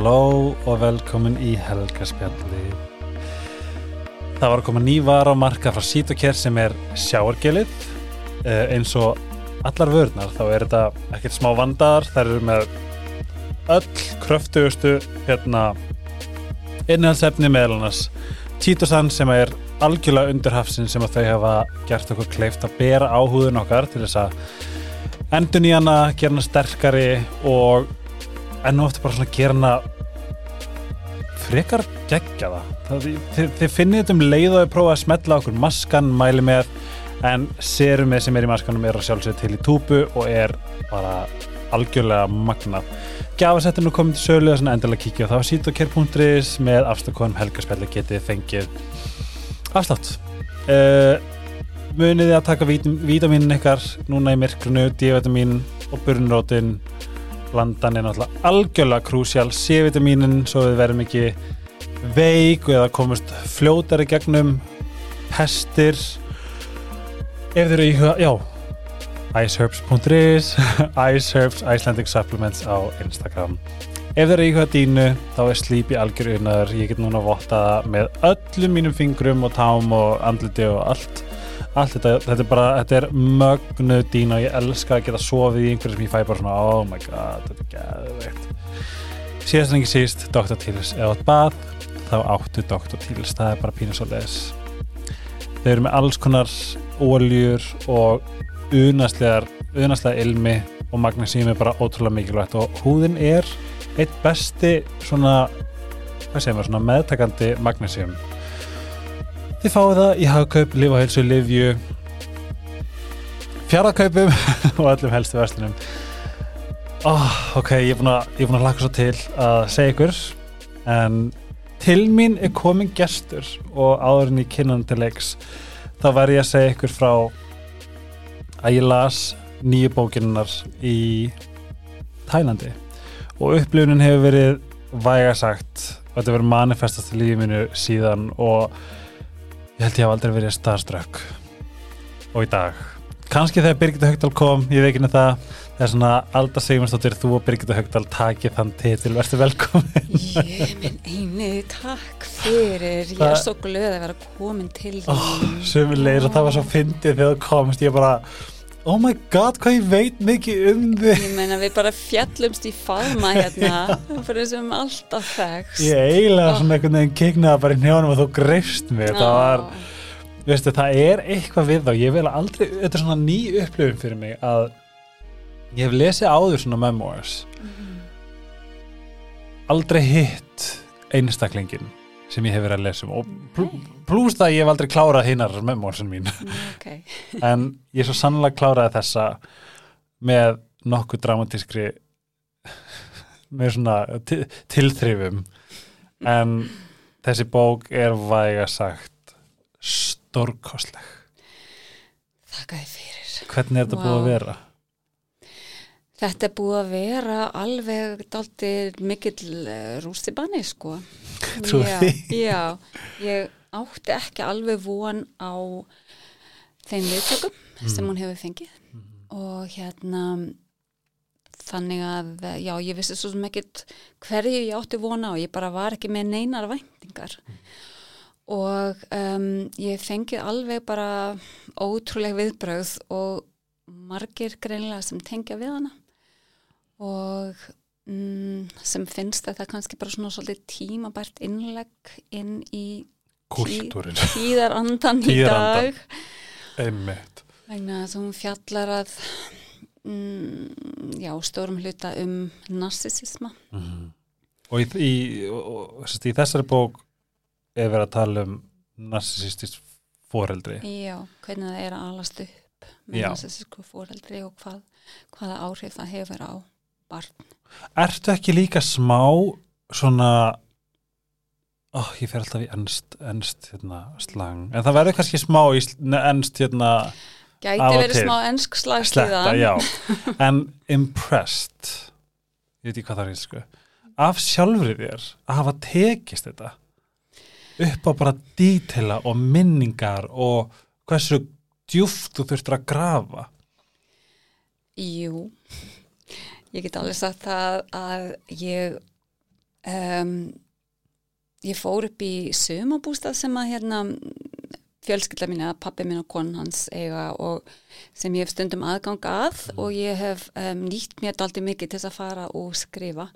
Halló og velkomin í Helgaspjalli. Það var að koma nývar á marka frá Sítokær sem er sjáargelið. Eh, eins og allar vörnar þá er þetta ekkert smá vandar. Það eru með öll kröftugustu hérna, innhaldsefni meðal annars Títosan sem er algjörlega undir hafsin sem að þau hafa gert okkur kleift að bera á húðun okkar til þess að endun í hana, gera hana sterkari og enn og eftir bara svona gera hana frekar geggja það þið, þið finnir þetta um leið og prófa að smetla okkur maskan, mæli með en serumið sem er í maskanum er að sjálfsögja til í túpu og er bara algjörlega magnað. Gjafasettin er komið til sölu og endilega kíkja á það á sítokær.is með afstökkunum helgarspelli getið fengið afslátt. Uh, muniði að taka vítaminin ykkar núna í myrkrunu, D-vitamin og burnrótin blandan er náttúrulega algjörlega krúsjál. C-vitaminin svo við verðum ekki veik eða komast fljótari gegnum pestir ef þeir eru í huga, já iceherbs.is iceherbs Icelandic Supplements á Instagram. Ef þeir eru í huga dínu þá er slípi algjör unnaður, ég get núna vottaða með öllum mínum fingrum og tám og andliti og allt allt þetta, þetta er bara, þetta er mögnu dína og ég elska að geta sofið í einhverju sem ég fæ bara svona, oh my god þetta er gæðveikt síðast en ekki síst, Dr. Tílis eða bað, þá áttu Dr. Tílis það er bara pínus og les þeir eru með alls konar óljur og unastlegar unastlega ilmi og magnesíum er bara ótrúlega mikilvægt og húðin er eitt besti svona, hvað segir maður, svona meðtakandi magnesíum Þið fáið það í hagkaup, lifaheilsu, livju fjaraðkaupum og öllum helstu verslunum. Oh, Ok, ég er búin að, laka svo til að segja ykkur en til mín er komin gestur og áðurinn í leiks þá var ég að segja ykkur frá að ég las nýju bókinnar í Tælandi. Og upplifunin hefur verið vægasagt og þetta verið manifestast í lífið minu síðan og ég held ég hafa aldrei verið starströkk og í dag. Kannski þegar Birgitta Högdal kom, ég veikinu það það er svona Alda Sigmarsdóttir þú og Birgitta Högdal takið þann titil. Verður velkomin. Ég minn einu takk fyrir. Ég er svo glöð að vera komin til oh, sömulegir og það var svo fyndið þegar þú komst. Ég bara oh my god, hvað ég veit mikið um þig. Ég meina við bara fjallumst í faðma hérna. Fyrir þessum alltaf þekst ég eiginlega svona einhvern veginn kiknaði bara í njónum og þú greifst mig. Það var, veistu, það er eitthvað við þá. Ég vil aldrei, þetta er svona ný upplifin fyrir mig að ég hef lesið áður svona memoirs. Mm -hmm. aldrei hitt einstaklingin sem ég hef verið að lesa um og pl pluss það ég hef aldrei klárað hinnar memoirsin mín Mm, okay. en ég svo sannlega kláraði þessa með nokkuð dramatískri með svona tilþrifum en þessi bók er væga sagt stórkostleg Þakka þið fyrir Hvernig er þetta wow. búið að vera? Þetta er búið að vera alveg daltir mikill rústi banni sko Trú því? Já, ég átti ekki alveg von á þeim viðtökum mm. sem hún hefur fengið mm. og hérna þannig að já, ég vissi svo ekkit hverju ég átti vona og ég bara var ekki með neinar væntingar mm. og um, ég fengið alveg bara ótrúleg viðbröð og margir greinlega sem tengja við hana og mm, sem finnst þetta kannski bara svona svolítið tímabært innlegg inn í Kultúrin. tíðarandan í dag. Einmitt. Vegna að hún fjallar að mm, já, stórum hluta um narsisisma mm -hmm. og í, í, og, í þessari bók er verið að tala um narsisistist foreldri. Já, hvernig það er að alast upp með narsisisku foreldri og hvað, hvaða áhrif það hefur á barn. Ertu ekki líka smá svona oh, ég fer alltaf í ennst, ennst hérna, slang, en það verður kannski smá í ennst hérna Gæti verið smá ennsk slag síðan en impressed ég veit ekki hvað það er sko. af sjálfrið þér að hafa tekist þetta upp á bara dítela og minningar og hversu djúft þú þurftur að grafa? Jú ég get alveg sagt það að ég um, ég fór upp í sumabústað sem að hérna fjölskylda mín eða pappi minn og konan hans eiga og sem ég hef stundum aðgang að og ég hef um, nýtt mér daldi mikið til þess að fara og skrifa.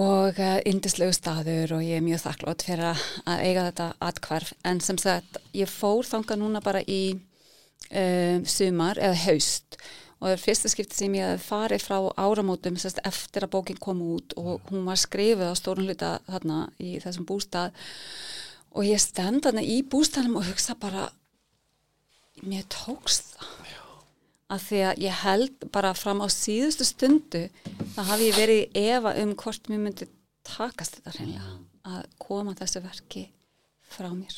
Og uh, indislegu staður og ég er mjög þakklátt fyrir að, að eiga þetta atkvarf en sem sagt ég fór þangað núna bara í um, sumar eða haust og það er fyrsta skipti sem ég hef farið frá áramótum sérst, eftir að bókin kom út og hún var skrifið á stórun hluta þarna í þessum bústað. Og ég stend þarna í bústaðnum og hugsa bara mér tókst það. Að því að ég held bara fram á síðustu stundu þá hafi ég verið efa um hvort mér myndi takast þetta hreinlega að koma þessu verki frá mér.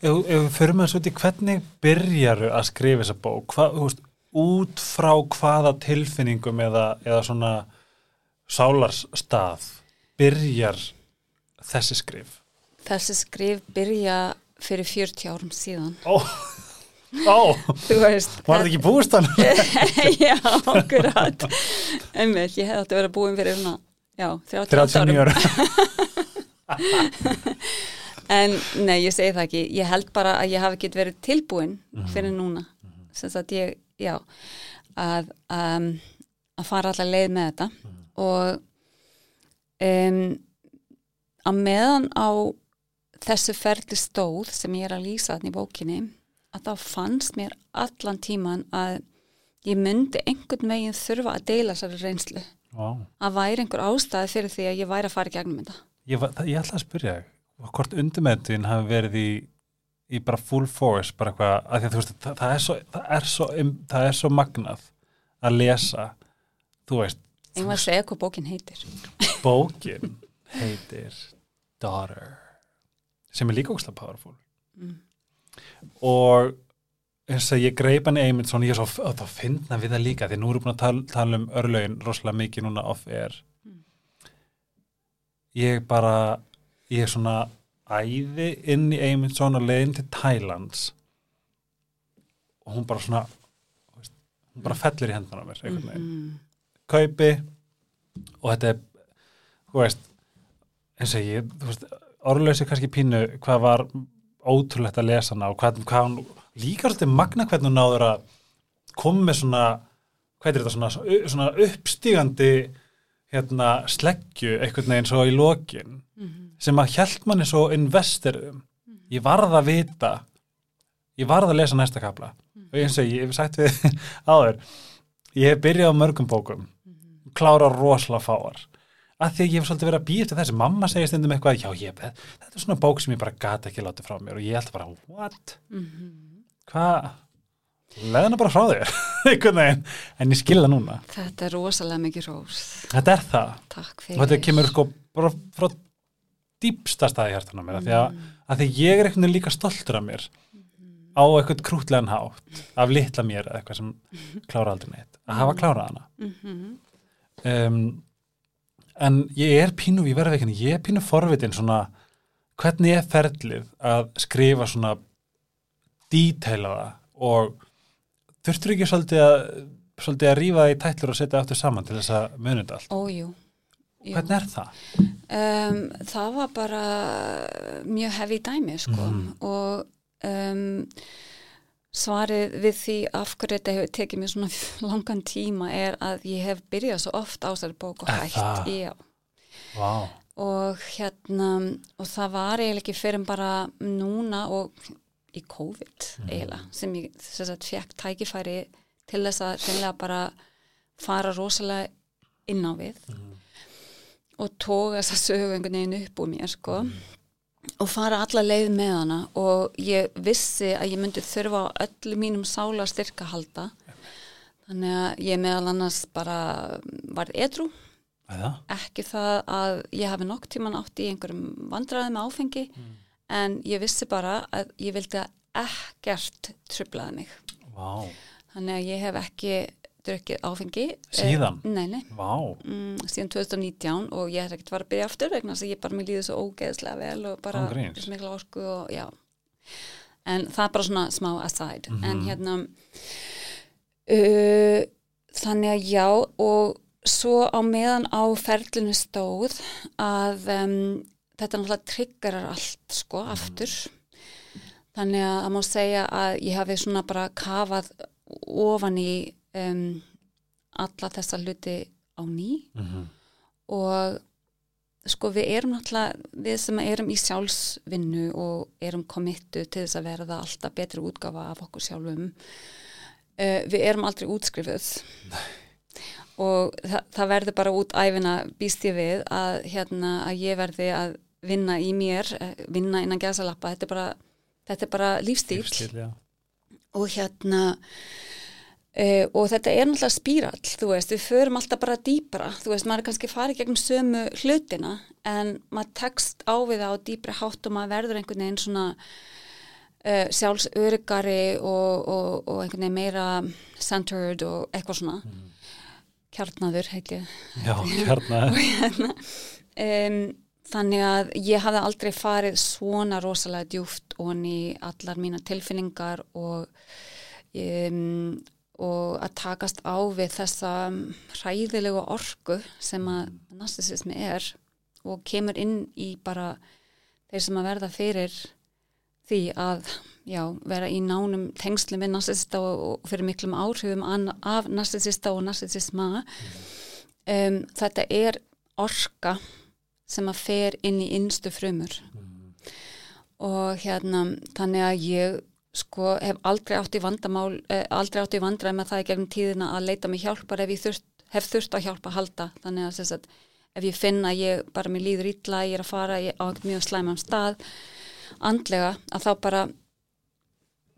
Ef, við förum að svo til hvernig byrjaru að skrifa þessa bók, Hva, þú veist, út frá hvaða tilfinningum eða, eða svona sálarstað byrjar þessi skrif? Þessi skrif byrja fyrir 40 árum síðan. Ó, ó, þú veist var þetta ekki búist hann? já, akkurat. Einmitt, ég hef átti að vera búin fyrir svona, já, 38 39 árum. en nei, ég segi það ekki. Ég held bara að ég hafi ekki verið tilbúin fyrir núna. Sem sagt ég, já að, um, að fara allar leið með þetta. Og um, að meðan á þessu ferli stóð sem ég er að lýsa þarna í bókinni að þá fannst mér allan tíman að ég myndi einhvern veginn þurfa að deila sér reynslu. Vá. að væri einhver ástæði fyrir því að ég væri að fara í gegnum þetta. Ég, var- ég ætla að spyrja hvort undirmetin hafi verið í, í bara full force, bara eitthvað, að því að þú veist, það, það, er svo, það, er svo, það er svo magnað að lesa, þú veist, Ég var að segja hvað bókin heitir. bókin heitir Daughter, sem er líka ógslag powerful. Mm. Og eins og ég greip hann einmitt svona, ég er svo að það finna við það líka, því nú erum við búin að tala, tala um örlögin rosalega mikið núna off-air. Ég bara, ég er svona æði inn í einmitt svona leiðin til Thailands og hún bara svona, hún bara fellur í hendana mér, Mm. kaupi og þetta er, þú veist eins og ég, orðlösi kannski pínu hvað var ótrúlegt að lesa hana og hvað, hvað hún líka svolítið magna hvernig hún náður að koma með svona hvað er þetta svona, svona uppstígandi hérna sleggju einhvern veginn svo í lokin sem að hjælt manni svo investir um. Ég varð að vita ég varð að lesa næsta kapla og eins og ég hef sagt við áður ég hef byrjað á mörgum bókum klára rosalega fáar. Að því að ég hef svolítið verið að býja eftir þessi mamma segir stundum eitthvað, já ég, þetta er svona bók sem ég bara gata ekki látið frá mér. Og ég held bara, what? Hvað? Leðina bara frá þér einhvern veginn, en ég skilða núna. Þetta er rosalega mikið rós. þetta er það, og þetta kemur sko bara frá dýpsta staði hjartana mér, af því að, að því ég er einhvern veginn líka stoltur af mér á eitthvað krútlegan hátt af litla mér eða eitthvað sem klára aldrei neitt, að hafa klárað hana Mhm. um, en ég er pínu ég verði ekki, ég er pínu forvitin svona, hvernig er ferlið að skrifa svona díteilaða og þurftur ekki svolítið að svolítið að rífa það í tætlur og setja aftur saman til þess að munið allt. Ójú. Hvernig er það? Um, það var bara mjög hefi dæmi sko Mhm. og um, svarið við því af hverju þetta hefur tekið mér svona langan tíma er að ég hef byrjað svo oft á þessari bók og hætt. það? Já. Vá, og hérna og það var eiginlega ekki fyrir bara núna og í COVID eiginlega sem ég sem sagt fekk tækifæri til þess að bara fara rosalega inn á við og tóga þess að sögu einhvern veginn upp úr mér sko. Og fara alla leið með hana og ég vissi að ég myndi þurfa á öllu mínum sála styrka halda. Þannig að ég meðal annars bara var edru eða? ekki það að ég hafi nokk tíman átt í einhverjum vandræði með áfengi en ég vissi bara að ég vildi að ekkert trublaði mig. Vá, þannig að ég hef ekki drukkið áfengi Síðan? Eh, nei, nei, vá, mm, síðan 2019 og ég hef ekkert farið að byrja aftur vegna þess að ég bara mér líði svo ógeðslega vel og bara mikla orku og já. En það er bara svona smá aside. Mhm. en hérna uh, þannig að já og svo á meðan á ferlinu stóð að um, þetta náttúrulega triggerar allt sko aftur. Þannig að það má segja að ég hafi svona bara kafað ofan í um, alla þessa hluti á ný. Mhm. og sko við erum náttúrulega við sem erum í sjálfsvinnu og erum komittu til þess að verða alltaf betri útgafa af okkur sjálfum uh, við erum aldrei útskrifuð. Og þa það verður bara út æfina býst ég við að, hérna, að ég verði að vinna í mér eh, vinna innan gæsalappa. Þetta er bara, þetta er bara já. og hérna uh, og þetta er náttúrulega spírall þú veist, við förum alltaf bara dýpra. Þú veist, maður er kannski farið gegnum sömu hlutina en maður tekst á við það á dýpri hátt og maður verður einhvern veginn svona uh, sjálfsörgari og, og, og einhvern veginn meira centered og eitthvað svona. Kjarnaður heit ég. Já, hérna. um, þannig að ég hafði aldrei farið svona rosalega djúft onni allar mína tilfinningar og um, og að takast á við þessa hræðilegu orku sem að narcissismi er og kemur inn í bara þeir sem að verða fyrir því að já, vera í nánum tengslum við narcissista og, og fyrir miklum áhrifum af narcissista og narcissisma um, þetta er orka sem að fer inn í innstu frumur. Og hérna þannig að ég sko hef aldrei átt í vandamál eh, aldrei átt í vandræð með það í gegnum tíðina að leita mig hjálpar ef ég þurft, hef þurft að hjálpa að halda. Þannig að að ef ég finna að ég bara mér líður illa, ég er að fara ég á einhvern mjög slæmum stað andlega að þá bara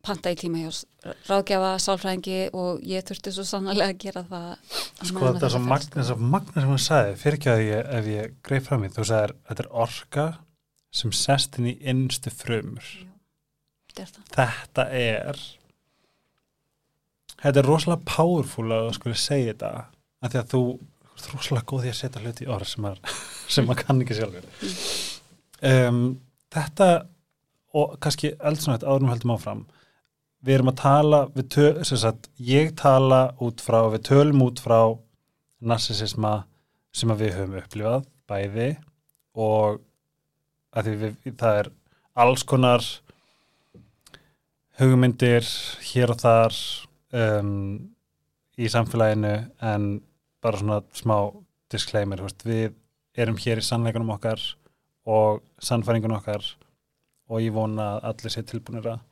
panta í tíma hjá ráðgjafa, sálfræðingi og ég þurfti svo sannlega að gera það Sko meðan þetta er svo magna, að sem hún sagði, fyrir ekki að ég, ef ég greið fram í, þú sagðir, þetta er orka sem sest inn í innstu frumur. Þetta er það. Þetta er, þetta er rosalega powerful að þú skulle segja þetta, af því að þú, ert rosalega góð í að setja hluti í orð sem sem maður kann ekki sjálfur. Um, þetta, og kannski eldsnætt áðurum við höldum áfram, við erum að tala, við tö, sem sagt, ég tala út frá, við tölum út frá narsisisma sem við höfum upplifað, bæði og við, það er alls konar hugmyndir hér og þar um, í samfélaginu en bara svona smá disclaimer, veist, við erum hér í sannleikunum okkar og sannfæringunum okkar og ég vona að allir sé tilbúinir að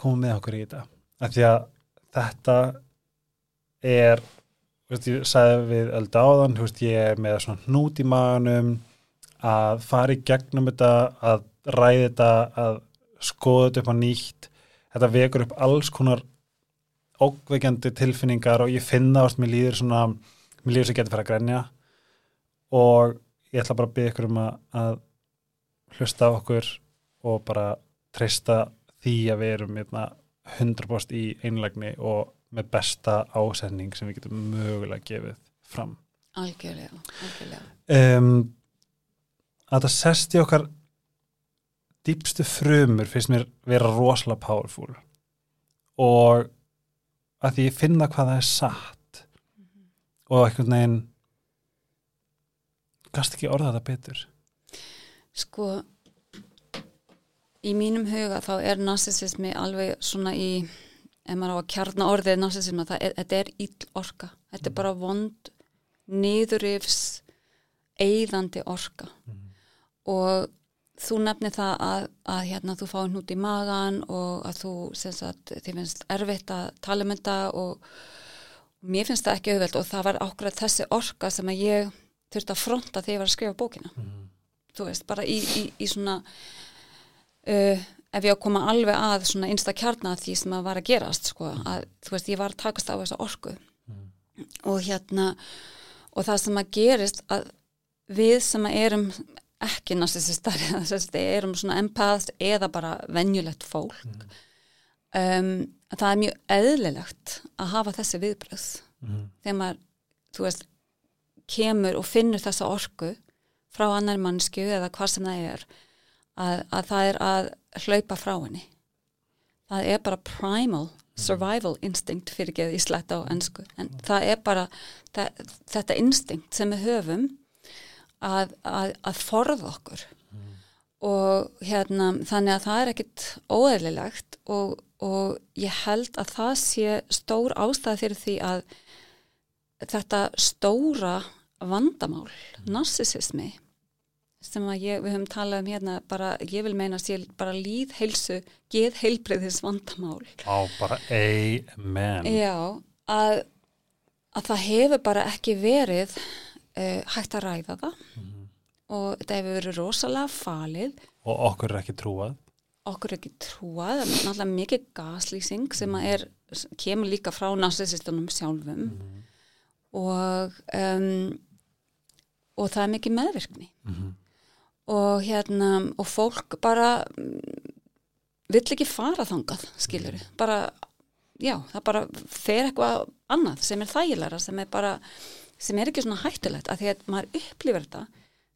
koma með okkur í þetta. Af því að þetta er veist, ég sagði við öldu áðan, veist, ég er með svona hnút í maganum að fara í gegnum þetta, að ræði þetta, að skoða þetta upp á nýtt þetta vekur upp alls konar ókveikjandi tilfinningar og ég finna ást, mér líður svona mér líður sem getur fyrir að grenja og ég ætla bara að byggja ykkur um að, að hlusta á okkur og bara treysta því að við erum hérna, 100% í einlægni og með besta ásetning sem við getum mögulega gefið fram. Algjörlega, algjörlega. Um, að það sest í okkar dýpstu frumur finnst mér vera rosalega powerful. Og að því ég finna hvað það er satt. Og einhvern veginn gast ekki orða þetta betur. Sko, í mínum huga þá er narsisismi alveg svona í, ef maður á að kjarna orðið narsisismi, þetta er ill orka. Þetta er bara vond, niðurifs, eyðandi orka. Og þú nefnir það að, að hérna, þú fáið hnút í magan og að þú, sagt, finnst erfitt að tala um þetta og mér finnst það ekki auðvelt og það var ákveð þessi orka sem að ég þurfti að fronta þegar ég var að skrifa bókina. Þú veist, bara í, í, í svona uh, ef ég á að koma alveg að svona einsta kjarna því sem að var að gerast sko, að þú veist, ég var að takast á þessa orku. Og hérna og það sem að gerist að við sem að erum ekki narsisistar erum svona empaths eða bara venjulegt fólk. Um, það er mjög eðlilegt að hafa þessi viðbröð þegar maður, þú veist kemur og finnur þessa orku frá annar mannsku eða hvað sem það er að, að það er að hlaupa frá henni. Það er bara primal survival instinct fyrir að ég sletta á ennsku en það er bara það, þetta instinct sem við höfum að, að, að forða okkur og hérna þannig að það er ekkit óeðlilegt og, og ég held að það sé stór ástæð fyrir því að þetta stóra vandamál, narsisismi sem ég, við höfum talað um hérna bara, ég vil meina að sé bara líð heilsu, geð heilbreyðis vandamál. Á, bara amen. Já, að, að það hefur bara ekki verið uh, hægt að ræða það Mhm. og þetta hefur verið rosalega falið, Og okkur er ekki trúað. okkur er ekki trúað, það er náttúrulega mikið gaslýsing sem er, kemur líka frá narsisistunum sjálfum Mhm. og, um, og það er mikið meðvirkni. Mhm. og hérna og fólk bara mm, vill ekki fara þangað skilur bara, já, það bara fer eitthvað annað sem er þægilega sem er bara, sem er ekki svona hættulegt að því að maður upplifir þetta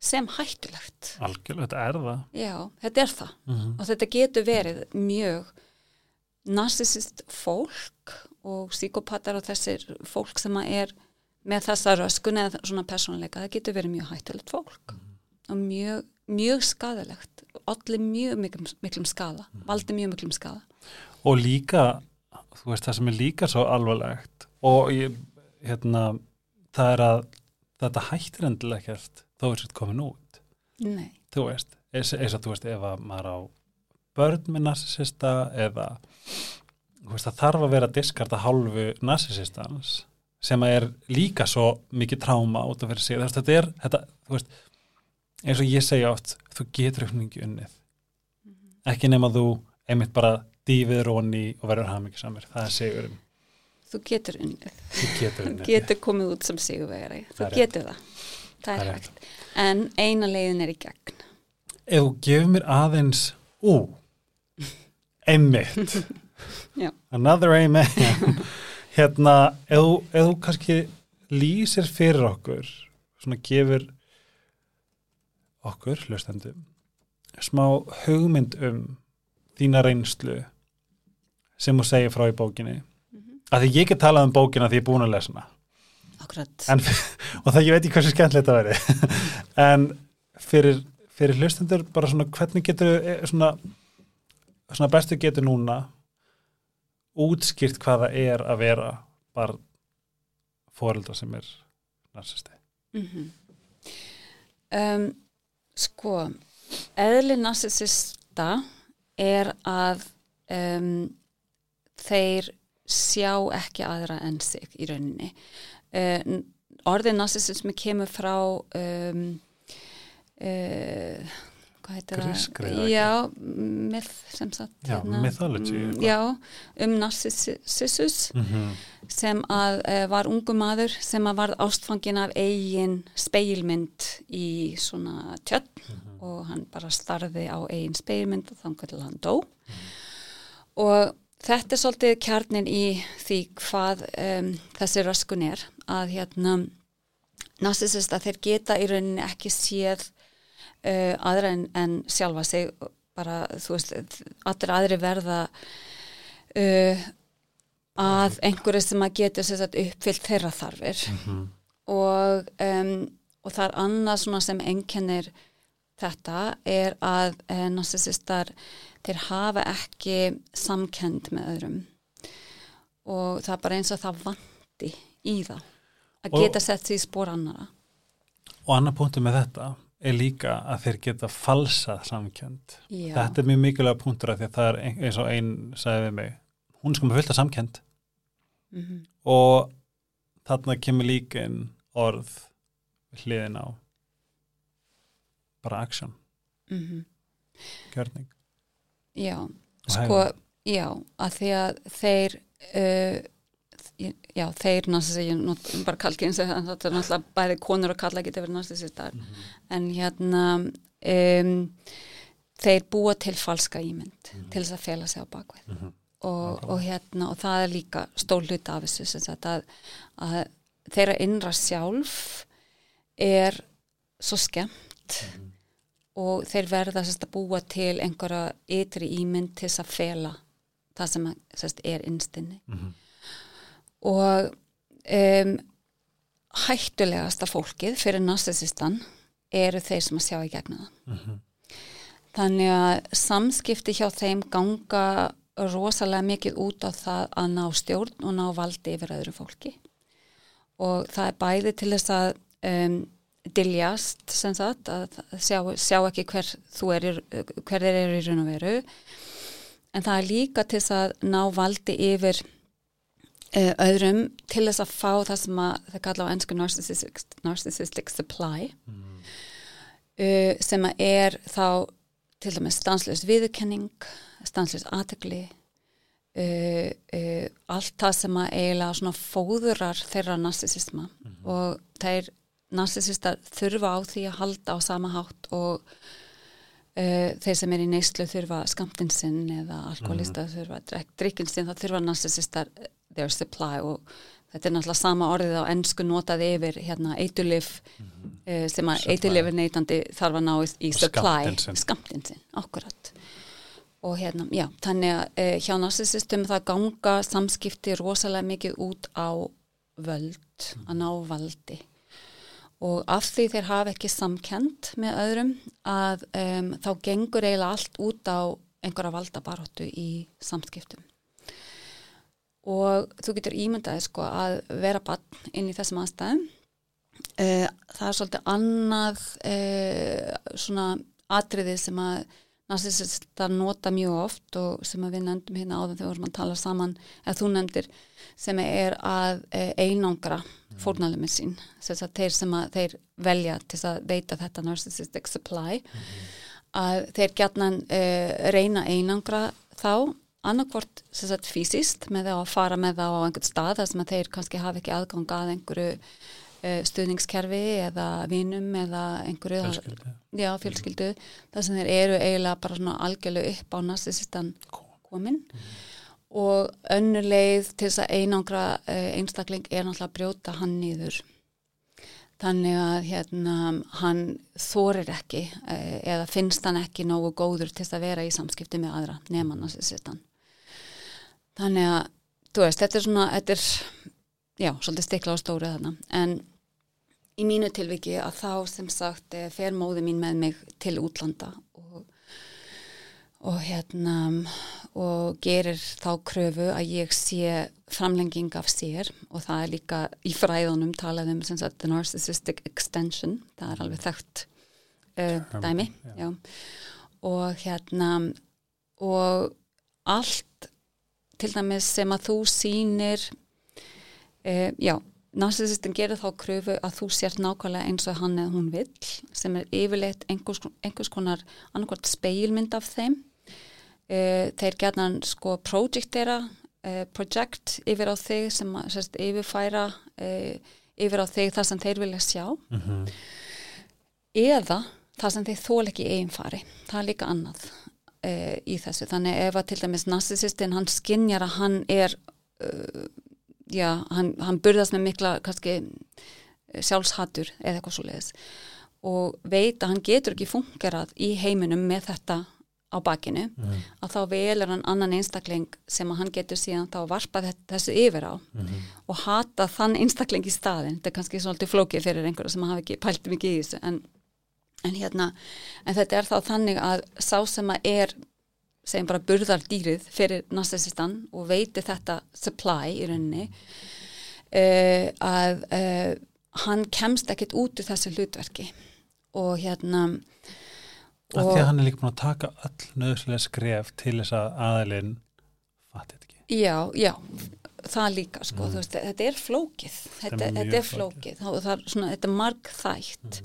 sem hættulegt. Algjörlega, þetta er það. já, þetta er það. Mhm. og þetta getur verið mjög narsisist fólk og psíkopatar og þessir fólk sem er með þessa röskun eða svona persónuleika, það getur verið mjög hættulegt fólk og mjög, mjög skadalegt allir mjög miklum, miklum skada valdi mjög miklum skada Og líka, þú veist, það sem er líka svo alvarlegt og ég, hérna, það er að þetta hættir endilega ekkert þó er sér komin út. nei, Þú veist, eins, og þú veist, ef að maður á börn með narsisista eða veist, það þarf að vera diskarta hálfu narsisistans sem er líka svo mikið tráma út af fyrir sig. Veist, Þetta er, þetta, þú veist, eins og ég segja oft, þú getur uppningi unnið. Ekki nema þú einmitt bara dýfið róni og verður hamingisamur. Það er sigurinn. Þú getur unnið Þú getur unnið. getur komið út sem sigurvegari þú er getur það, það Það er er hægt en eina leiðin er í gegn Ef þú gefur mér aðeins, ú, einmitt. Another amen. hérna, ef þú, ef þú kannski lýsir fyrir okkur, svona gefur okkur, hlustendum, smá hugmynd um þína reynslu sem þú segir frá í bókinni. Af því ég get talað um bókina því ég er búin að lesa hana. akkurat, En, og það ég veit ekki hversu skemmtilegt það veri. en fyrir, fyrir hlustendur bara svona hvernig getur svona, svona bestu getur núna útskýrt hvað það er að vera bara fóreldra sem er narsisti. mm um, sko eðli narsisista er að um, þeir sjá ekki aðra en sig í rauninni uh, orðið narsisismi kemur frá um, uh, hvað heitir það? Já, myth sem sagt Já, mythology, mm. Já, um narsissus Mm -hmm. sem að uh, var ungu maður sem að varð ástfangin af eigin speilmynd í svona tjörn og hann bara starði á eigin speilmynd og þannig til hann dó og þetta er svolítið kjarnin í því hvað um, þessi röskun er að hérna narsisista þeir geta í rauninni ekki séð uh, aðra en, en sjálfa sig bara þú veist allir aðri verða uh, að einhverju sem að geta sér sagt uppfyllt þeirra þarfir. Og, um, og það er annað sem einkennir þetta er að uh, narsisistar þeir hafa ekki samkend með öðrum og það er bara eins og það vanti í það að geta sett því spór annara Og annar punktur með þetta er líka að þeir geta falsað samkjönd. Já. Þetta er mjög mikilvæga punktur af því að það er ein- eins og einn sagði við mig, hún sko með fullt af samkjönd mm og þarna kemur líka inn orð hliðin á bara action, -hmm. gjörning. Já, sko, já, að því að þeir, uh, já, þeir náttúrulega, ég not, bara kalki eins og þetta er náttúrulega bæði konur og kalla geta verið náttúrulega en hérna, um, þeir búa til falska ímynd til þess að fela sig á bakvið og, og hérna, og það er líka stór hluti af þessu, sem sagt að, að þeirra innra sjálf er svo skemmt og þeir verða sérst að búa til einhverja ytri ímynd til þess að fela það sem að, sérst, er innstinni Mhm. og um, hættulegasta fólkið fyrir narsisistan eru þeir sem að sjá í gegnum það Mhm. þannig að samskipti hjá þeim ganga rosalega mikið út á það að ná stjórn og ná valdi yfir öðru fólki og það er bæði til þess að um, diljast sem sagt að sjá, sjá ekki hver þú er, hver þeir eru í raun og veru. En það er líka til þess að ná valdi yfir uh, öðrum til þess að fá það sem að það kalla á ennsku narcissistic, narcissistic supply uh, sem að er þá til dæmis stanslös viðurkenning, stanslös aðtegli, uh, uh, allt það sem að eiginlega svona fóðurar þeirra narsisisma og þeir narsisistar þurfa á því að halda á sama hátt og uh, þeir sem er í neyslu þurfa skamtinn sinn eða alkoholista þurfa drikkin sinn, það þurfa narsisistar their supply og þetta er náttúrulega sama orðið á ennsku notað yfir hérna eitulif uh, sem að Supply. eitulifur neytandi þarf að ná í, supply. Skammtinn sinn. skamtinn sinn, akkurat. Og hérna, já, þannig að uh, hjá narsisistum það ganga samskipti rosalega mikið út á völd, að ná valdi og af því þeir hafa ekki samkend með öðrum að um, þá gengur eiginlega allt út á einhverja valdabaróttu í samskiptum. Og þú getur ímyndaði sko að vera bann inn í þessum aðstæðum. Uh, það er svolítið annað uh, svona atriði sem að narsisistar nota mjög oft og sem við nefndum hérna áðan þegar við vorum að tala saman eða þú nefndir sem er að uh, einangra fórnalumir sín. Þess að þeir sem að þeir velja til að veita þetta narcissistic supply. Að þeir gætnan uh, reyna einangra þá annarkvort fysiskt með þá að fara með þá á einhvern stað þar sem að þeir kannski hafa ekki aðgang að einhverju stuðningskerfi eða vinum eða einhverju Fjölskyldu. já, fjölskyldu. Þar sem þeir eru eiginlega bara svona algjörlega upp á narsisistan komin og önnur leið til þess að einangra uh, einstakling er náttúrulega að brjóta hann nýður þannig að hérna hann þorir ekki uh, eða finnst hann ekki nógu góður til þess að vera í samskipti með aðra nema narsisistan þannig að þú veist, þetta er svona þetta er, já, svolítið stikla á stóru þarna. En í mínu tilviki að þá sem sagt eh, fer móði mín með mig til útlanda og, og hérna og gerir þá kröfu að ég sé framlenging af sér og það er líka í fræðunum talað um sem sagt the narcissistic extension það er alveg þekkt uh, dæmi já. og hérna og allt til dæmis sem að þú sýnir uh, já Narsisistin gerir þá kröfu að þú sért nákvæmlega eins og hann eða hún vill sem er yfirleitt einhvers, einhvers konar annarkvært speilmynd af þeim. Uh, þeir gerna sko projektera, uh, project yfir á þig sem sérst, yfirfæra uh, yfir á þig það sem þeir vilja sjá Mhm. eða það sem þeir þól ekki eiginfari. Það er líka annað uh, í þessu. Þannig ef að til dæmis narsisistin hann skinjar að hann er uh, já, hann, hann burðast með mikla kannski sjálfshattur eða eitthvað svo leiðis og veit að hann getur ekki fungerað í heiminum með þetta á bakinu Mhm. að þá velur hann annan einstakling sem að hann getur síðan þá varpa þessu yfir á Mhm. og hata þann einstakling í staðin þetta er kannski svolítið flókið fyrir einhverja sem hafa ekki pælt mikið í þessu en, en hérna, en þetta er þá þannig að sá sem að er segjum bara burðardýrið fyrir narsisistan og veiti þetta supply í rauninni uh, að uh, hann kemst ekkit út úr þessu hlutverki. Og hérna Af því að hann er líka búin að taka öll nöðslega skref til þess að aðilinn fatið þetta ekki. Já, já, það líka sko, þú veist, þetta er flókið þetta, er þetta er flókið. og það er svona, þetta er marg þætt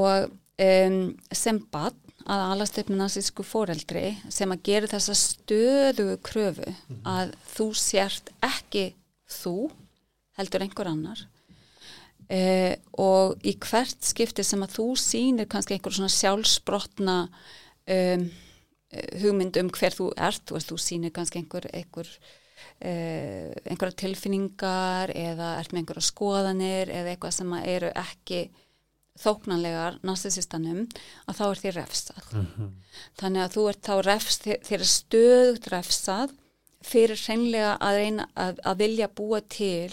og um, sem bann að alast upp með nazísku foreldri sem að gera þessa stöðugu kröfu að þú sért ekki þú heldur einhver annar. Eh, og í hvert skipti sem að þú sýnir kannski einhver svona sjálfsbrotna um, eh, hugmynd um hver þú ert, þú veist, þú sýnir kannski einhver, einhver uh, einhverja tilfinningar eða ert með einhverja skoðanir eða eitthvað sem að eru ekki þóknanlegar narsisistanum að þá er því refsað. Mhm. Þannig að þú ert þá refs, þér þér er stöðugt refsað fyrir hreinlega að reyna að, að vilja búa til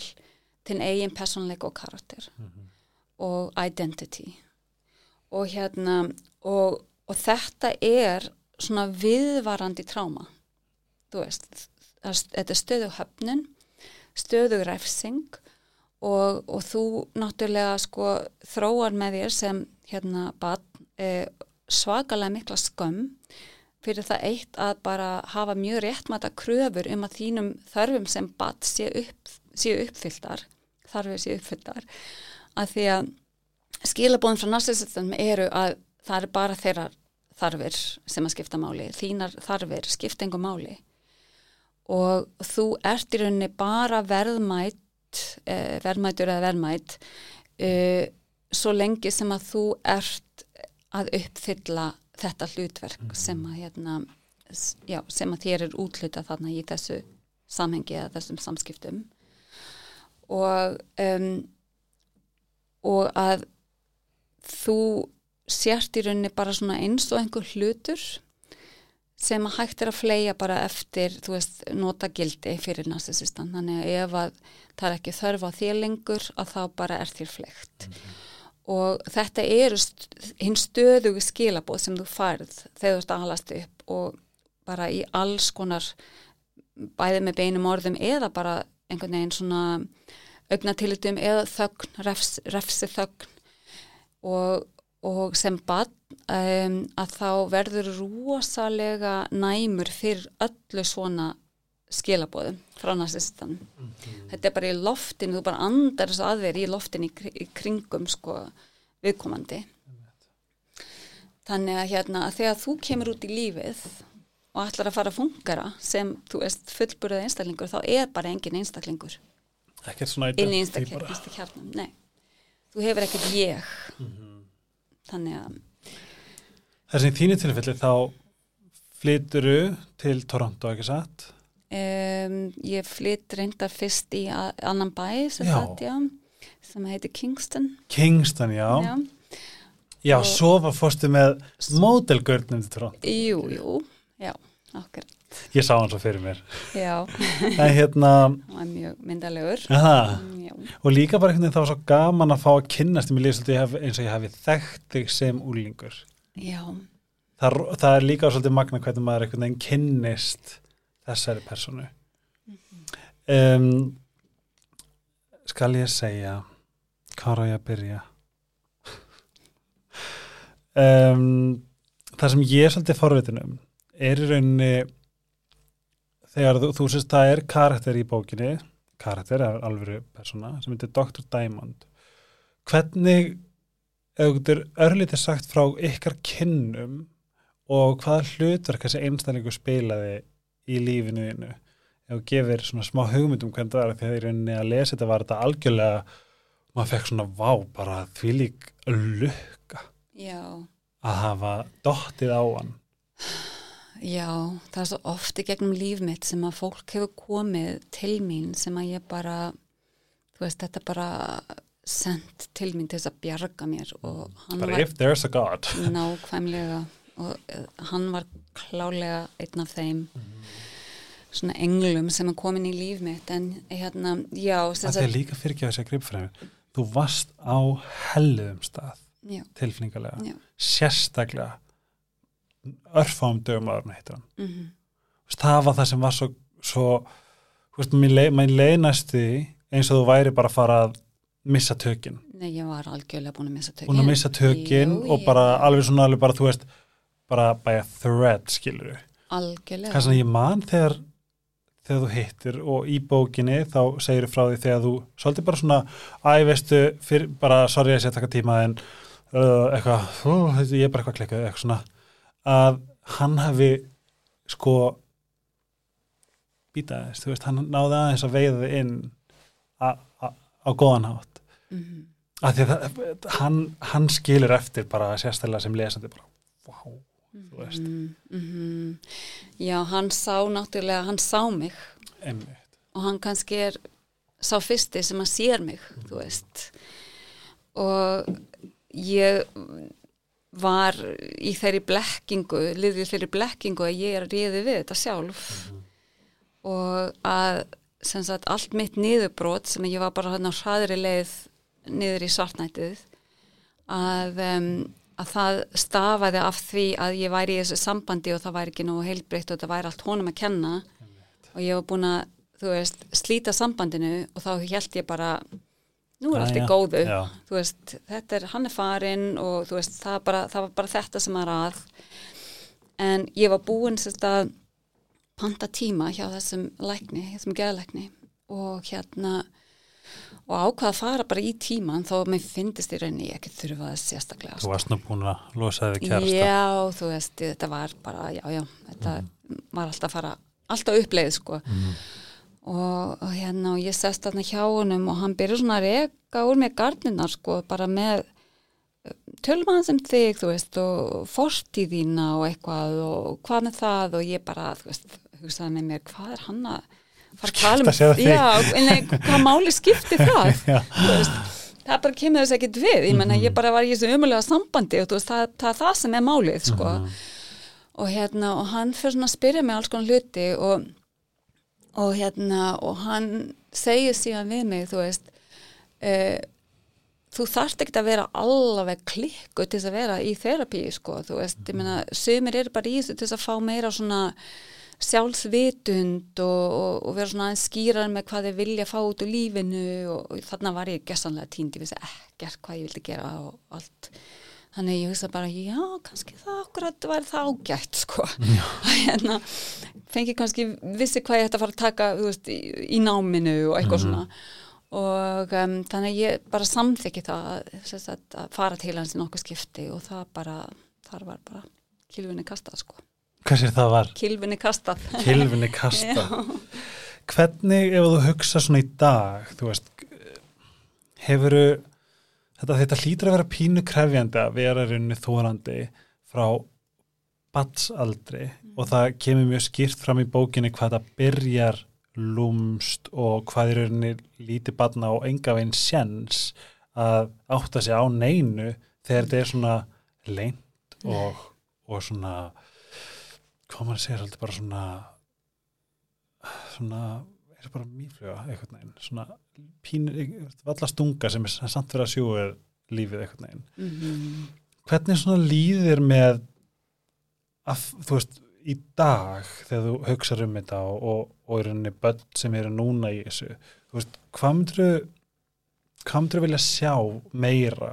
þinn eigin personleik og karakter og identity og hérna og, og þetta er svona viðvarandi tráma þú veist þetta er stöðu höfnun stöðu refsing og, og þú náttúrulega sko þróar með þér sem hérna barn eh, svakalega mikla skömm fyrir það eitt að bara hafa mjög réttmæta kröfur um að þínum þörfum sem barn sé, upp, sé uppfylltar þarfir sé uppfylltar. Að því að skilabóðin frá narsisistum eru að það er bara þeirra þarfir sem að skipta máli þínar þarfir skipta engu máli. Og þú ert í rauninni bara verðmætt eh, verðmætur eða verðmætt eh, svo lengi sem að þú ert að uppfylla þetta hlutverk sem að hérna, já, sem að þér er útluta þarna í þessu samhengi eða þessum samskiptum. Og um, og að þú sért í rauninni bara svona eins og einhver hlutur sem að hægt er að fleia bara eftir, þú veist, nota gildi fyrir narsisistan, þannig að ef að það er ekki þörf á þér lengur að þá bara er þér flegt og þetta eru hinn stöðugu skilabóð sem þú færð þegar þú ert að halast upp og bara í alls konar bæði með beinum orðum eða bara einhvern veginn svona augnatilitum eða þögn, refs, refsi þögn og, og sem bann um, að þá verður rosalega næmur fyrir öllu svona skilabóðum frá narsistan. Þetta er bara í loftinu, þú bara andar þessu að þér í loftinu í, kri- í kringum sko viðkomandi. Þannig að hérna að þegar þú kemur út í lífið og ætlar að fara að fungara sem þú veist fullburðið einstaklingur þá er bara engin einstaklingur ekkert svona. Nei, þú hefur ekkert ég. Þannig að Þessi í þínu tilfelli þá flyturu til Toronto, ekki satt? Um, ég flytt reyndar fyrst í annan bæ sem, Já. sagt, já, sem heitir Kingston Kingston, já. Já, Já. já svo var fórstu með módelgörnum til Toronto. Jú, jú, já, okkur Ég sá hann svo fyrir mér. Já, En hérna, var mjög myndalegur aha, Já, og líka bara einhvern veginn það var svo gaman að fá að kynnast í mig lífsöldu eins og ég hafi þekkt þig sem úlingur. Já, Það, er- það er líka svolítið magna hvernig maður einhvern veginn kynnist þessari personu. Um, skal ég segja, hvað á ég að byrja? um, það sem ég er svolítið forvitin um er í rauninni þegar þú, þú sést það er karakter í bókinni, karakter er alvöru persóna sem heitir Dr. Diamond. Hvernig, ef þú getur örlítið sagt frá ykkar kynnum og hvaða hlutverk þessi einstaklingu spilaði í lífinu þínu ef þú gefur svona smá hugmyndum hvernig það er því að í rauninni að lesa þetta var þetta algjörlega maður fekk svona vá bara því lík lukka já, að hafa dottið á hann. Já, það er svo oft í gegnum líf mitt sem að fólk hefur komið til mín sem að ég bara, þú veist, þetta bara sendt til mín til þess að bjarga mér og hann bara var if there's a God. nákvæmlega og eh, hann var klálega einn af þeim svona englum sem er komin í líf mitt. En hérna, já sem það er líka fyrir ekki að gripfræmi þú varst á helluðum stað já, tilfinningalega, já, sérstaklega örfáum dögum áður en heitir hann. Mhm, Þú veist, það var það sem var svo, svo veist, mér leið, mér leið næstu því eins og þú væri bara að fara að missa tökin, nei, ég var algjörlega búin að missa tökin. Búin að missa tökin Jú, og bara ég- alveg svona alveg bara, þú veist, bara by a thread, skilur við. algjörlega. Kannski að ég man þegar þegar þú hittir og í bókinni þá segir frá því þegar þú svolítið bara svona, æ, veistu, fyrir, bara sorry að ég að taka tíma en uh, eitthvað, uh, ég er bara eitthvað klikkað eitthvað svona, að hann hafi sko býtaðist, þú veist, hann náði aðeins að veiða þig inn a, a, á góðan hátt. Mhm. að því að hann, hann skilur eftir bara sérstæðlega sem lesandi bara, wow, þú veist. Mhm, mhm. já, hann sá náttúrulega hann sá mig. Einmitt, og hann kannski er sá fyrsti sem að sér mig, þú veist. Og ég var í þeirri blekkingu, liðið þeirri blekkingu að ég er að ríði við þetta sjálf. Og að sem sagt allt mitt niðurbrot sem ég var bara á hraðri leið niður í svartnætið að, um, að það stafaði af því að ég væri í þessu sambandi og það væri ekki nú heilbreytt og það væri allt honum að kenna. Og ég var búin að, þú veist, slíta sambandinu og þá held ég bara nú er allt í góðu. Já. þú veist, þetta er, hann er farinn og þú veist, það, bara, það var bara þetta sem er að. En ég var búin sérst að panta tíma hjá þessum lækni, þessum geðlækni og hérna og ákvaða að fara bara í tíman þó að mér finnist í rauninni ég ekki þurfa það sérstaklega Þú sko. varst nú búin að losa þig kærasta. Já, þú veist, þetta var bara, já, já, þetta var alltaf að fara, alltaf uppleið, sko. Og, og hérna, og ég sest þarna hjá honum og hann byrjar svona að reka úr mér garninar, sko, bara með tölum aðeins um þig, þú veist, og fortíðina og eitthvað og hvað með það og ég bara, þú veist, hugsaði með mér, hvað er hann að fara að tala um, því. já, en hvað máli skipti það, það bara kemur þess ekkert við, ég menna, ég bara var í þessu umulega sambandi og veist, það, það er það sem er málið, sko, og hérna, og hann fyrir svona að spyrja mig alls konar hluti og, og hérna, og hann segir síðan við mig, þú veist, uh, þú þarft ekkert að vera alveg klikku til þess að vera í þerapíu sko, þú veist, ég meina sumir eru bara í þessu til þess að fá meira svona sjálfsvitund og, og, og vera svona skýrar með hvað þeir vilja fá út úr lífinu og, og þarna var ég gessanlega tínd, ég vissi ekkert hvað ég vildi gera og allt. Þannig ég hugsa bara, já, kannski það akkurat var það ágætt, sko. Að hérna, fengi kannski vissi hvað ég ætti að fara að taka, veist í, í náminu og eitthvað svona. Og um, þannig að ég bara samþykki það sagt, að fara til hans í nokkuð skipti og það bara, þar var bara kilvinni kastað sko, Hvað sér það var? kilvinni kastað Kilvinni kasta. Hvernig, ef þú hugsa svona í dag, þú veist, hefuru, þetta, þetta hlýtur að vera pínu krefjandi að vera rauninni þórandi frá batsaldri og það kemur mjög skýrt fram í bókinni hvað það byrjar lúmst og hvað í rauninni lítið batna og enga veginn sjens að átta sig á neinu þegar þetta er svona leint og, og svona hvað maður segir alltaf bara svona svona er bara mýfluga eitthvað neginn svona pínu, valla stunga sem er samt fyrir að sjúga lífið eitthvað neginn mm hvernig svona líðir með að þú veist í dag þegar þú hugsar um þetta og, og, og í rauninni börn sem eru núna í þessu þú veist, hvað myndir hvað myndir vilja sjá meira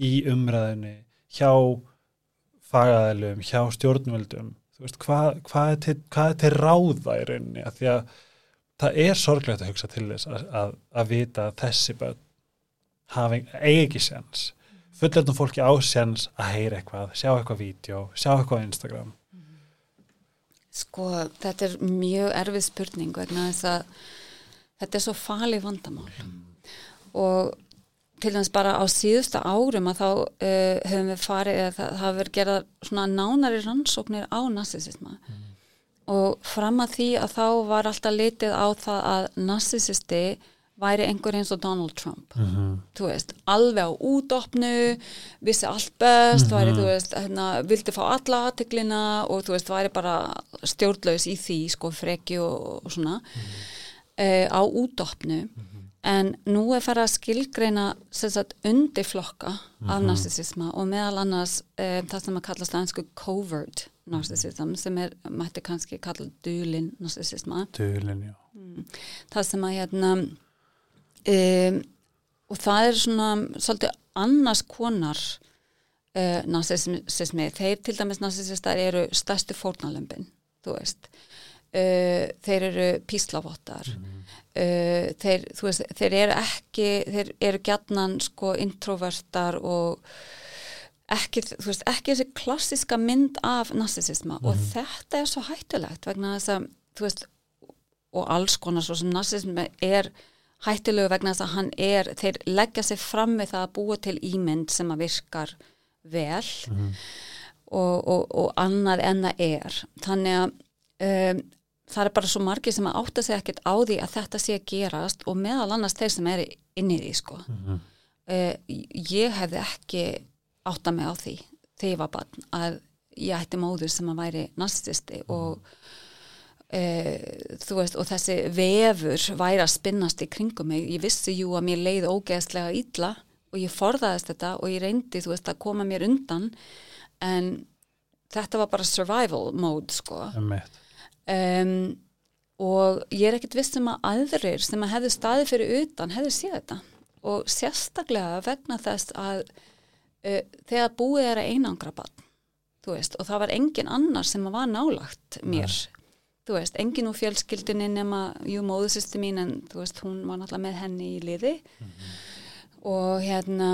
í umræðinni hjá fagaðilum, hjá stjórnvöldum veist, hvað, hvað, er til, hvað er til ráða í rauninni, af því að það er sorglegt að hugsa til þess að, að, að vita að þessi börn hafi ekki sens fullendum fólki á sens að heyra eitthvað, sjá eitthvað vídeo, sjá eitthvað Instagram. Sko, þetta er mjög erfið spurning vegna þess að þetta er svo falið vandamál. Og til dæmis bara á síðustu árum að þá uh, höfum við farið eða það hafa verið gerað svona nánari rannsóknir á narsisisma. Og fram að því að þá var alltaf litið á það að narsisisti væri einhver eins og Donald Trump. Þú veist, alveg á útopnu vissi allt best væri, þú veist, hérna, vildi fá alla aðteglina og þú veist, væri bara stjórnlaus í því, sko, freki og, og svona. Uh, á útopnu en nú er farið að skilgreina sagt undirflokka af narsisisma og meðal annars um, það sem að kallast aðeinsku covert narsisism sem er, mætti kannski kalla dulin narsisisma Dulin, já. það sem að hérna um, og það er svona svolítið annars konar uh, narsismi þeir til dæmis narsisistar eru stærstu fórnalömbin þú veist. Þeir eru píslavottar uh, þeir, þú veist, þeir eru ekki þeir eru gjarnan sko introvertar og ekki, þú veist, ekki þessi klassiska mynd af narsisisma og þetta er svo hættulegt vegna þess að, þú veist, og alls konar svo sem narsismi er hættulegu vegna þess að hann er, þeir leggja sig fram við það að búa til ímynd sem að virkar vel og, og, og annað en það er. Þannig að um, það er bara svo margir sem að átta sig ekkert á því að þetta sé að gerast og meðal annars þeir sem eru inn í því sko. uh, ég hefði ekki átta mig á því þegar ég var barn að ég ætti móður sem að væri narcissisti og uh, þú veist og þessi vefur væri að spinnast í kringum mig ég vissi jú að mér leiði ógeðslega illa og ég forðaðist þetta og ég reyndi þú veist að koma mér undan en þetta var bara survival mode sko Einmitt. Um, og ég er ekkert viss um að aðrir sem að hefðu staði fyrir utan hefðu séð þetta. Og sérstaklega vegna þess að uh, þegar búið er að einangra bann veist, og það var engin annar sem var nálagt mér. Þú veist, engin úr fjölskyldunni nema jú móðusisti mín en þú veist, hún var náttúrulega með henni í liði. Og hérna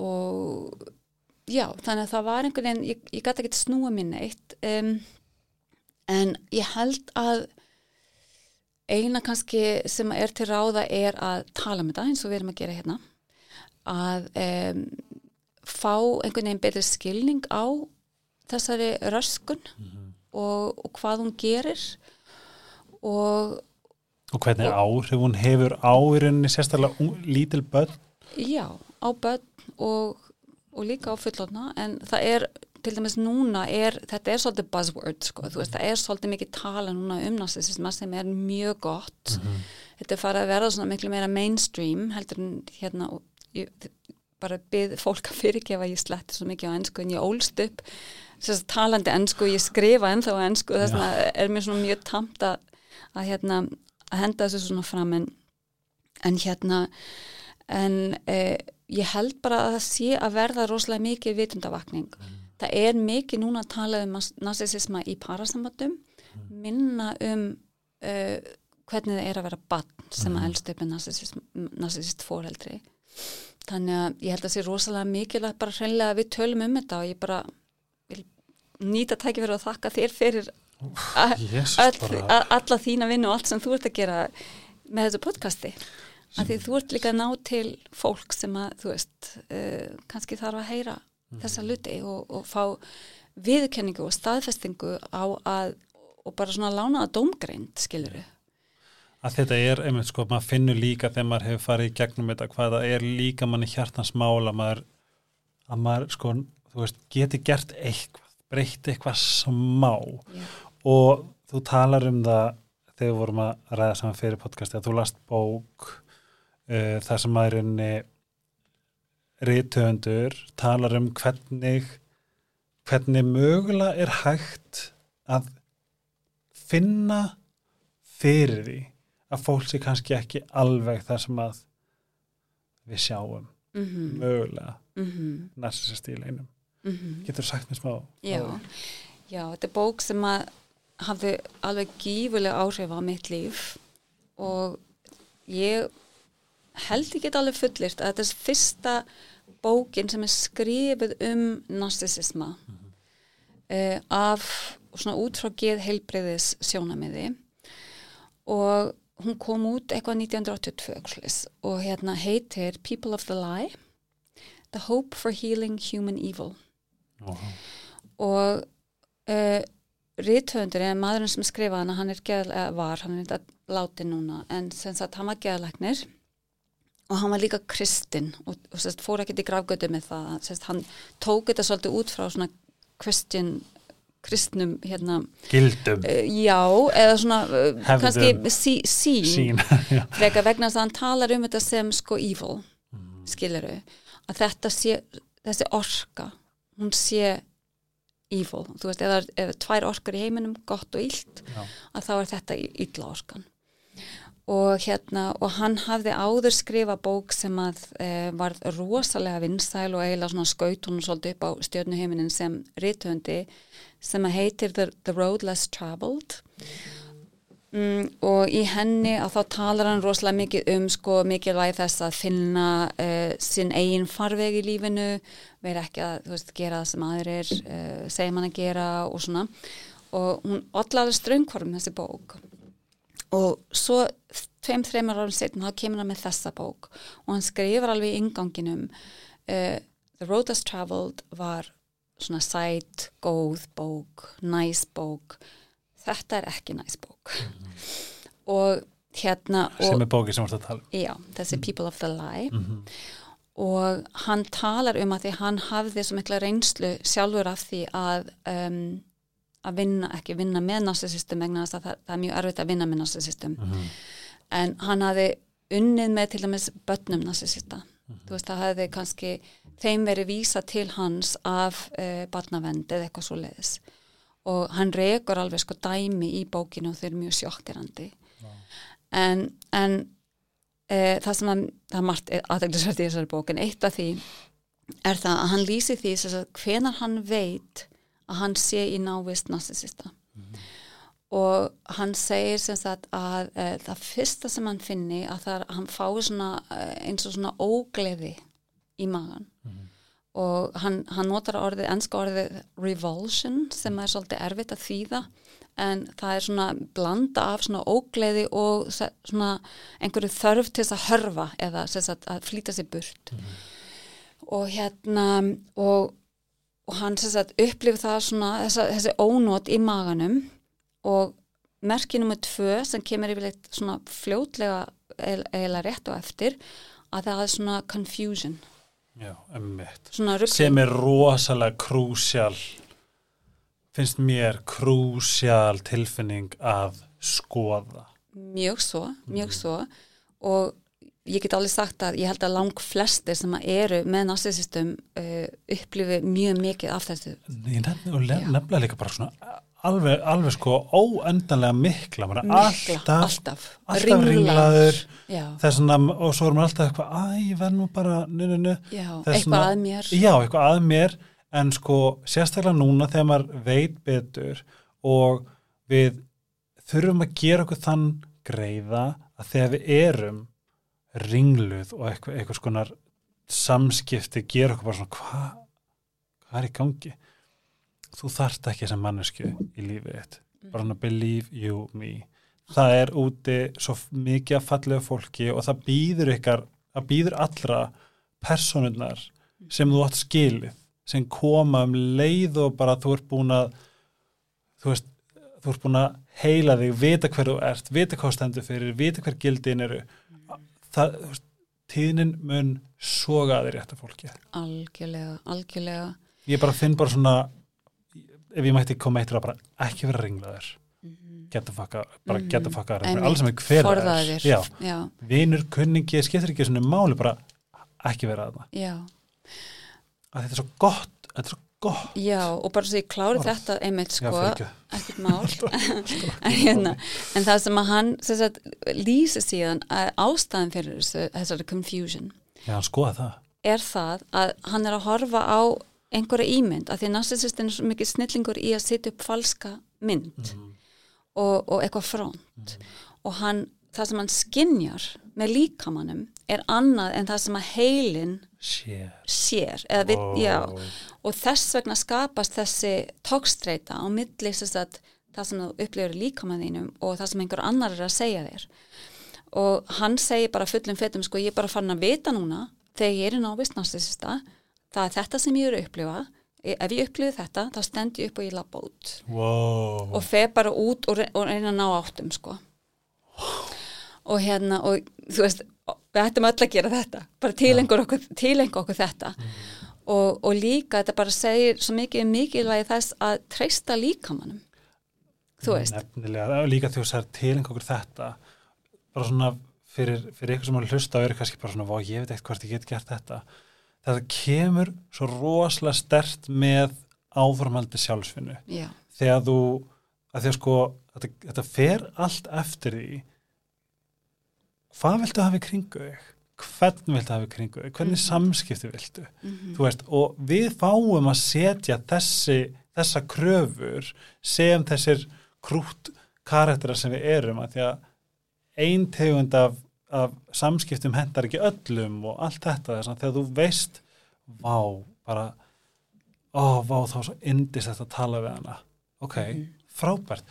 og já, þannig að það var einhvern veginn, ég, ég gæti ekki snúa minn eitt um, en ég held að eina kannski sem er til ráða er að tala með það eins og við erum að gera hérna að um, fá einhvern veginn betri skilning á þessari röskun og, og hvað hún gerir og Og hvernig áhrif hún hefur á í rauninni sérstaklega lítil börn? Já, á börn og, og líka á fullotna en það er, til dæmis núna er, þetta er svolítið buzzword sko, þú veist, það er svolítið mikið tala núna um narsisisma sem er mjög gott. Þetta er farið að verða svona miklu meira mainstream heldur en hérna og ég bara byrð fólk að fyrirgefa ég sletti svo mikið á ennsku en ég ólst upp sérst, talandi ennsku, ég skrifa ennþá ennsku þess vegna er mér svona mjög tamt að, að hérna að henda þessu svona fram en, en hérna en eh, ég held bara að það sé að verða rosalega mikið vitundavakning. Það er mikið núna að tala um narsisisma í parasambandum, minna um eh, hvernig það er að vera barn sem að elst upp með narsisist fóreldri. Þannig að ég held að það sé rosalega mikilvægt bara hreinlega að við tölum um þetta og ég bara vil nýta tæki fyrir að þakka þér fyrir alla þína vinnu og allt sem þú ert að gera með þessu podcasti. Að því þú ert líka að ná til fólk sem að þú veist uh, kannski þarf að heyra þessa luti og, og fá viðurkenningu og staðfestingu á að og bara svona lána að dómgreind skiluru að þetta er, einmitt sko, maður finnur líka þegar maður hefur farið í gegnum þetta hvað það er líka manni hjartans mála maður, að maður sko, þú veist, geti gert eitthvað breytt eitthvað smá. Já. og þú talar um það þegar við vorum að ræða saman fyrir podcasti að þú last bók uh, þar sem maður rithöfundur talar um hvernig hvernig mögulega er hægt að finna fyrir því að fólk sé kannski ekki alveg það sem að við sjáum mm -hmm. mögulega Mm -hmm. narsisist í leinum. Mm Getur þú sagt mér smá? Já, já, þetta er bók sem að hafði alveg gífuleg áhrif á mitt líf og ég held ekki alveg fullirt að þetta er fyrsta bókin sem er skrifið um narsisisma uh, af svona út frá geð heilbreyðis sjónamiði og hún kom út eitthvað 1982 actually, og hérna heitir People of the Lie The Hope for Healing Human Evil. Ó, og uh, rithöfundur eða maðurinn sem skrifaði hana hann er geðlega var, hann er þetta látin núna en sem sagt hann var geðlegnir og hann var líka kristinn og, og sérst, fór ekkert í gravgötu með það. Sérst, hann tók þetta svolítið út frá svona Christian kristnum hérna, Gildum, uh, já, eða svona uh, kannski sí, sín, frekar vegna þess að hann talar um þetta sem sko evil skiluru, að þetta sé þessi orka, hún sé evil, þú veist, er- ef tvær orkar í heiminum, gott og illt Já. að þá er þetta illa orkan og hérna, og hann hafði áður skrifa bók sem að e, var rosalega vinsæl og eiginlega svona skaut hún svolítið upp á stjörnuheiminin sem rithöndi sem að heitir The, The Road Less Traveled. Mm, og í henni að þá talar hann rosalega mikið um sko mikilvægi þess að finna uh, sinn eigin farveg í lífinu vera ekki að veist, gera það sem aðrir uh, segja mann að gera og svona. Og hún allar ströngkvarm þessi bók og svo tveim, þreimur árum setna þá kemur hann með þessa bók. Og hann skrifar alveg í inganginum uh, The Road Has Traveled var svona sæt, góð bók, næs bók. Þetta er ekki næs bók. Og hérna sem og, er bóki sem vorst að tala um. já, þessi People of the Lie. Mhm. og hann talar um að því hann hafði svo mikla reynslu sjálfur af því að um, að vinna, ekki vinna með narsisistum vegna þess að það, það er mjög erfitt að vinna með narsisistum Mhm. en hann hafði unnið með til dæmis börnum narsisista þú veist það hefði kannski þeim verið vísa til hans af uh, barnavend eða eitthvað svo leiðis og hann rekur alveg sko dæmi í bókinu og þeir eru mjög sjokkirandi en, en uh, það sem að, það er margt aðeinsvært í þessari bókin, eitt af því er það að hann lýsi því sagt, hvenar hann veit að hann sé í návist narsisista og hann segir sem sagt að e, það fyrsta sem hann finni að það er að hann fái svona e, eins og svona ógleði í magan og hann, hann notar orðið, ennska orðið revulsion sem er svolítið erfitt að þýða en það er svona blanda af svona ógleði og svona einhverju þörf til þess að hörfa eða sagt að flýta sér burt. Og hérna og, og hann upplifir það svona þessa, þessi ónót í maganum og merki nummer tvö sem kemur yfirleitt svona fljótlega eiginlega rétt og eftir að það er svona confusion. Já, svona Sem er rosalega krúsjál, finnst mér krúsjál tilfinning að skoða. mjög svo, mjög svo. Og ég get alveg sagt að ég held að lang flestir sem að eru með narsisistum uh, upplifi mjög mikið af þessu. Og nefnilega líka bara svona alveg, alveg sko óendanlega mikla, mikla, alltaf, alltaf, alltaf ringlaður. að, og svo er maður alltaf eitthvað, æ, ég verð nú bara, nu, nu, nu. Já, eitthvað svona- að mér. Já, eitthvað að mér. En sko, sérstaklega núna þegar maður veit betur og við þurfum að gera okkur þann greiða að þegar við erum ringluð og eitthvað, eitthvað skonar samskipti gera okkur bara svona hvað hvað er í gangi? Þú þarft ekki sem mannesku í lífið þitt. Bara svona believe you me. Það er úti svo mikið að fallega fólki og það býður ykkar það býður allra personurnar sem þú átt skilið sem koma um leið og bara þú ert búin að þú veist, þú ert búin að heila þig, vita hver þú ert, vita hvað stendur fyrir, vita hver gildin eru það, tíðnin mun soga að þér rétt af fólki. Algjörlega, algjörlega. Ég bara finn bara svona ef ég mætti koma eittur að bara ekki vera ringlaður geta fokka, bara Mhm. geta fokka Einmitt. alls er hver er. já, vinur, kunningi, skiptir ekki svona máli bara ekki vera já. að þetta er svo gott, þetta er svo gott. Já, og bara svo ég klári Orð. þetta einmitt sko, ekkert mál. En, hérna, en það sem að hann sagt, lýsi síðan að ástæðan fyrir þessu, þessari confusion já, hann skoða það. er það að hann er að horfa á einhverja ímynd, að því narsisistin er svo mikið snillingur í að setja upp falska mynd Mhm. og, og eitthvað front. Og hann, það sem hann skinjar með líkamannum er annað en það sem að heilin sér. Sér eða við, Ó. já, og þess vegna skapast þessi tókstreita á milli það sem þú líkamann þínum og það sem einhver annar er að segja þér. Og hann segir bara fullum fetum sko ég er bara fann að vita núna þegar ég er í návist narsisista það er þetta sem ég er að upplifa. Ef ég upplifi þetta þá stend ég upp og ég lappa út. Wow. og fer bara út og, re og reyna að ná áttum sko. Og hérna og þú veist við ættum öll að gera þetta. Bara tilengur okkur, tilengur okkur þetta. Og, og líka þetta bara segir svo mikið um mikilvægi þess að treysta líkamannum þú veist, Nefnilega, líka það er tiling okkur þetta bara svona fyrir, fyrir ykkur sem að hlusta og eru kannski bara svona, ég veit eitthvað hvort ég get gert þetta. Þetta kemur svo rosalega stert með áformaldi sjálfsfinnu já, þegar þú, að því að sko þetta, þetta fer allt eftir því hvað viltu hafa í kringu þig? Hvern viltu hafa í kringu þig? Hvernig Mhm. samskipti viltu? Mm veist, og við fáum að setja þessi, þessa kröfur sem þessir krút karakterar sem við erum að því að ein tegund af, af samskiptum hendar ekki öllum og allt þetta þess að þegar þú veist vá, bara ó, vá, þá svo indist þetta að tala við hana. Ok, Mhm. frábært.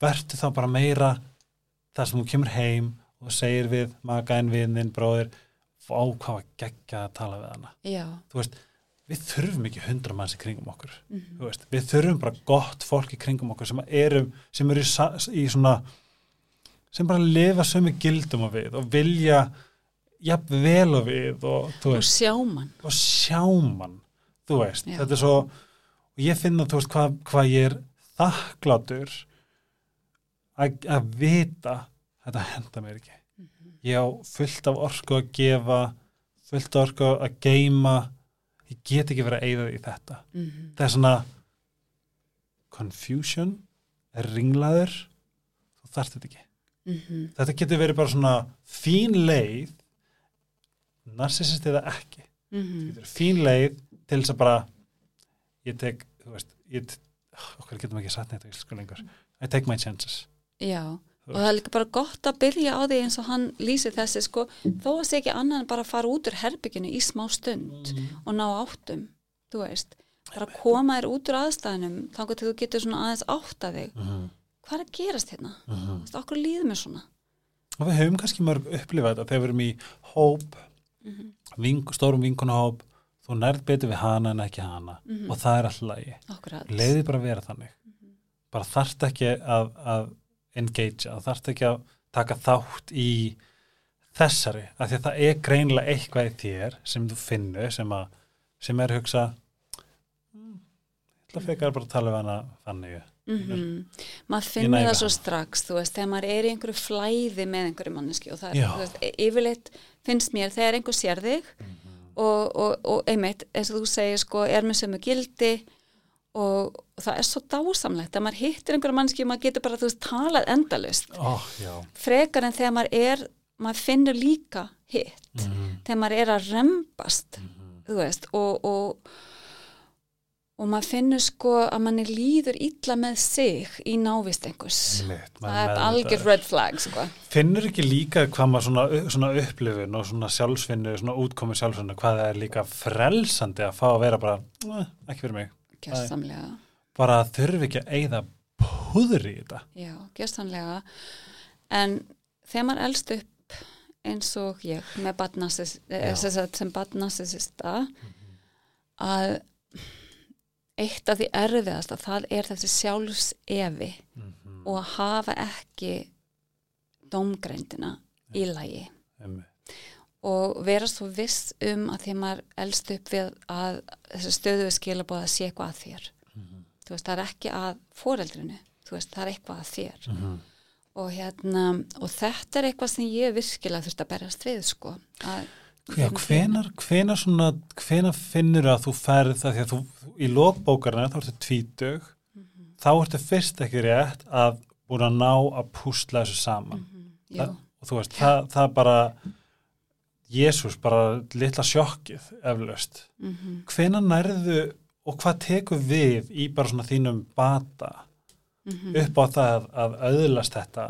Verður þá bara meira þar sem þú kemur heim og segir við makaðin vinnin, bróðir vá, hvað var geggja að tala við hana. Já. Þú veist, við þurfum ekki hundra manns í kringum okkur, mm þú veist, við þurfum bara gott fólk í kringum okkur sem eru sem eru í, í svona sem bara lifa sömu gildum á við og vilja jafn vel og við og og sjáman og sjáman þú veist, Já. þetta er svo og ég finna, þú veist, hvað hva ég er þakklátur að að vita þetta henda mér ekki. Ég á fullt af orku að gefa fullt af orku að geima ég get ekki verið að eyða í þetta. Mm -hmm. það er svona confusion er ringlaður þú þarft þetta ekki. Mhm. þetta getur verið bara svona fín leið narsisist eða ekki. Mhm. fín leið til þess að bara ég tek, þú veist ég, okkur getum ekki satt neitt á íslensku lengur. I take my chances. Já, og það er líka bara gott að byrja á því eins og hann lýsir þessi sko, þó að sé ekki annað en bara að fara út úr herbygginu í smá stund og ná áttum, þú veist. Bara koma þér út úr aðstæðinum þannig til þú getur svona aðeins átta þig. Mm -hmm. hvað er að gerast hérna? Mm Þú veist, okkur líður mér svona. Og við höfum kannski mörg upplifað þetta. Þegar við erum í hóp mm ving, stórum vinkunahóp þú nærð betur við hana en ekki hana. Mhm. og það er alltaf að leiði bara að vera þannig. Bara þarft ekki að, að engagea, þarft ekki að taka þátt í þessari, af því að það er greinlega eitthvað í þér sem þú finnur sem, að, sem er að hugsa "Hmm, ég ætla að fekar bara að tala við hana þannig Mm maður Ég finnur næ það svo strax þú veist, þegar maður er í einhverju flæði með einhverju manneski og það er, Já. þú veist, yfirleitt finnst mér þegar einhver sér þig og, og, og einmitt, eins og þú segir sko, er með sömu gildi og, það er svo dásamlegt að maður hittir einhverju manneski og maður getur bara, þú veist, talað endalust já. Frekar en þegar maður er maður finnur líka hitt. Mm þegar maður er að rembast -hmm. þú veist, og, og og maður finnur sko að manni líður illa með sig í návist einhvers. Það er algjör red flag sko. Finnur ekki líka hvað maður svona, svona upplifun og svona sjálfsvinnu, svona útkomi sjálfsvinnu, hvað það er líka frelsandi að fá að vera bara, "Eh, ekki fyrir mig, gjörsamlega bara þurfi ekki að eyða púður í þetta. já, gjörsamlega en þegar maður elst upp eins og ég með badnasis, Já. sem badnasista að eitt af því erfiðasta það er þessi sjálfsefi Mm -hmm. og að hafa ekki domgreindina í lagi og vera svo viss um að því að maður elst upp við að þessi stöðu við skilabóð að sé eitthvað að þér. Þú veist, það er ekki að foreldrinu. Þú veist, það er eitthvað að þér. Mhm. og hérna, og þetta er eitthvað sem ég virkilega þurft að berjast við sko, að Já, hvenar, hvenar svona, hvenar finnur að þú ferð það því að þú, í lókbókarna þá ertu tvítug, þá ertu fyrst ekki rétt að búin að ná að púsla þessu saman. já, Það, og þú veist, það, það bara, Jésús, bara litla sjokkið, eflaust. mm Hvenar nærðu og hvað tekur við í bara svona þínum bata Mhm. upp á það að auðlast þetta,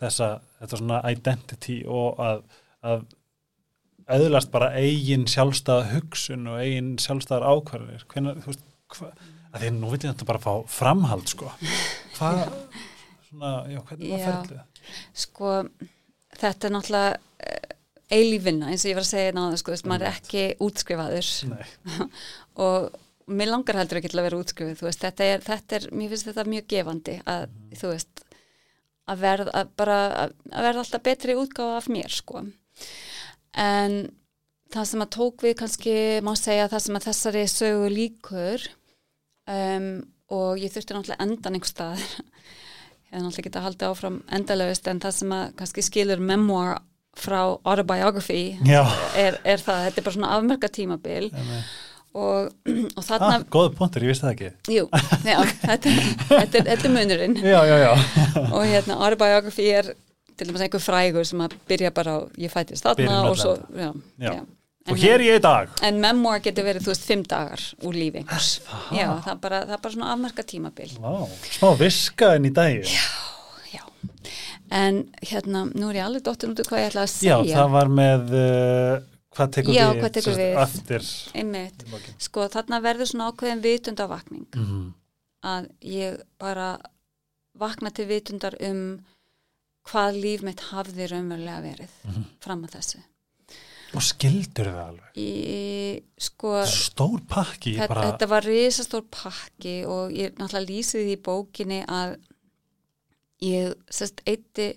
þessa, þetta svona identity og að, að auðlast bara eigin sjálfstæða hugsun og eigin sjálfstæðar ákvarðir hvernig, þú veist, hva, að því nú vil ég þetta bara fá framhald, sko hvað, svona, já, hvernig var ferðlið? sko þetta er náttúrulega eilífinna eins og ég var að segja náða sko, veist, maður er ekki útskrifaður. Og mér langar heldur ekki til að vera útskrifið veist, þetta er, þetta er, mér finnst þetta mjög gefandi að, þú veist að verða, verða alltaf betri útgáfa af mér, sko. En það sem að tók við kannski, má segja það sem að þessari sögu líkur um, og ég þurfti náttúrulega endan einhver stað ég náttúrulega að halda áfram endalaust en það sem að kannski skilur memoir frá autobiography er, er það, þetta er bara svona afmerka tímabil. Og, og þarna, ah, góð punktur, ég vissi það ekki. Jú, já, þetta, þetta, er, þetta er munurinn. Já, já, og hérna autobiography er til dæmis einhver frægur sem að byrja bara á ég fættist þarna og svo og hér er ég í dag. en memoir getur verið, þú veist, fimm dagar úr lífi. Já, það er bara, það er bara svona afmerka tímabil. Vá, smá viska inn í daginn. Já, já, en hérna nú er ég alveg dottin út af hvað ég ætla að segja það var með uh, hvað tekur Já, við, hvað tekur við? eftir einmitt, sko þarna verður svona ákveðin vitundavakning Mhm. að ég bara vakna til vitundar um hvað líf mitt hafði raunverulega verið Mhm. fram að þessu. og skildur það alveg Í, sko, stór pakki þetta, bara, þetta var risastór pakki og ég náttúrulega lýsið því í bókinni að ég sérst eitti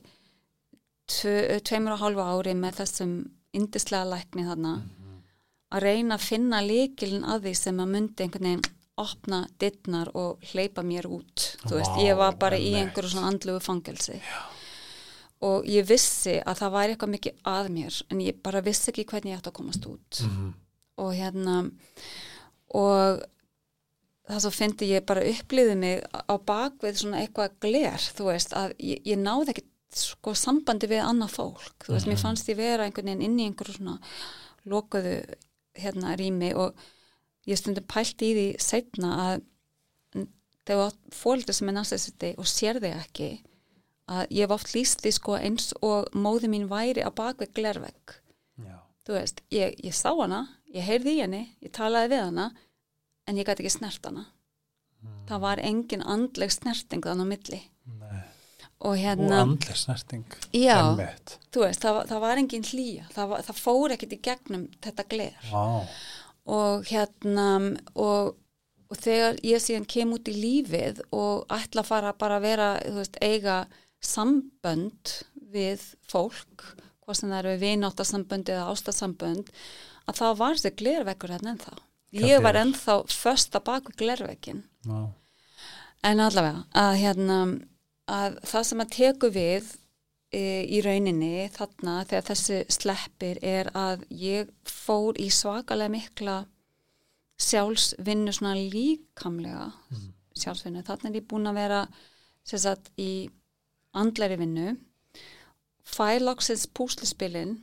tve, tveimur og hálfu ári með þessum indislega lækni þarna að reyna að finna líkilin að því sem að myndi einhvern veginn opna dittnar og hleypa mér út. Þú veist, Vá, ég var bara í einhverju svona andlugu fangelsi. Og ég vissi að það væri eitthvað mikið að mér en ég bara vissi ekki hvernig ég ætti að komast út. Mhm. og hérna og það svo fyndi ég bara upplýði mig á bakvið svona eitthvað gler þú veist að ég, ég náði ekki sko sambandi við annað fólk. Þú veist, mér fannst ég vera einhvern veginn inn í einhverju svona lokuðu hérna rými og ég stundum pælt í því setna að þegar fólkið sem er næstæðsiti og sér þig ekki að ég hef oft líst því sko eins og móði mín væri á bakvið glervegg. Þú veist, ég, ég sá hana ég heyrði í henni, ég talaði við hana en ég gæti ekki snert hana. Það var engin andleg snerting þannig á milli. Nei. og Og hérna, andleg snerting. já, veist það, var- það var engin hlýja, það, það fór ekkit í gegnum þetta gler. Vá. og hérna og, og þegar ég síðan kem út í lífið og ætla að fara bara að vera, veist, eiga sambönd við fólk, hvað sem það eru vináttasambönd eða ástasambönd að þá var þessi glervekkur hérna ennþá ég var ennþá fösta baku glervekkin Vá. en allavega að hérna að það sem að teku við e, í rauninni þarna þegar þessi sleppir er að ég fór í svakalega mikla sjálfsvinnu svona líkamlega sjálfsvinnu, þarna er ég búin að vera sem sagt í andleri vinnu. Fæ loksins púslispilin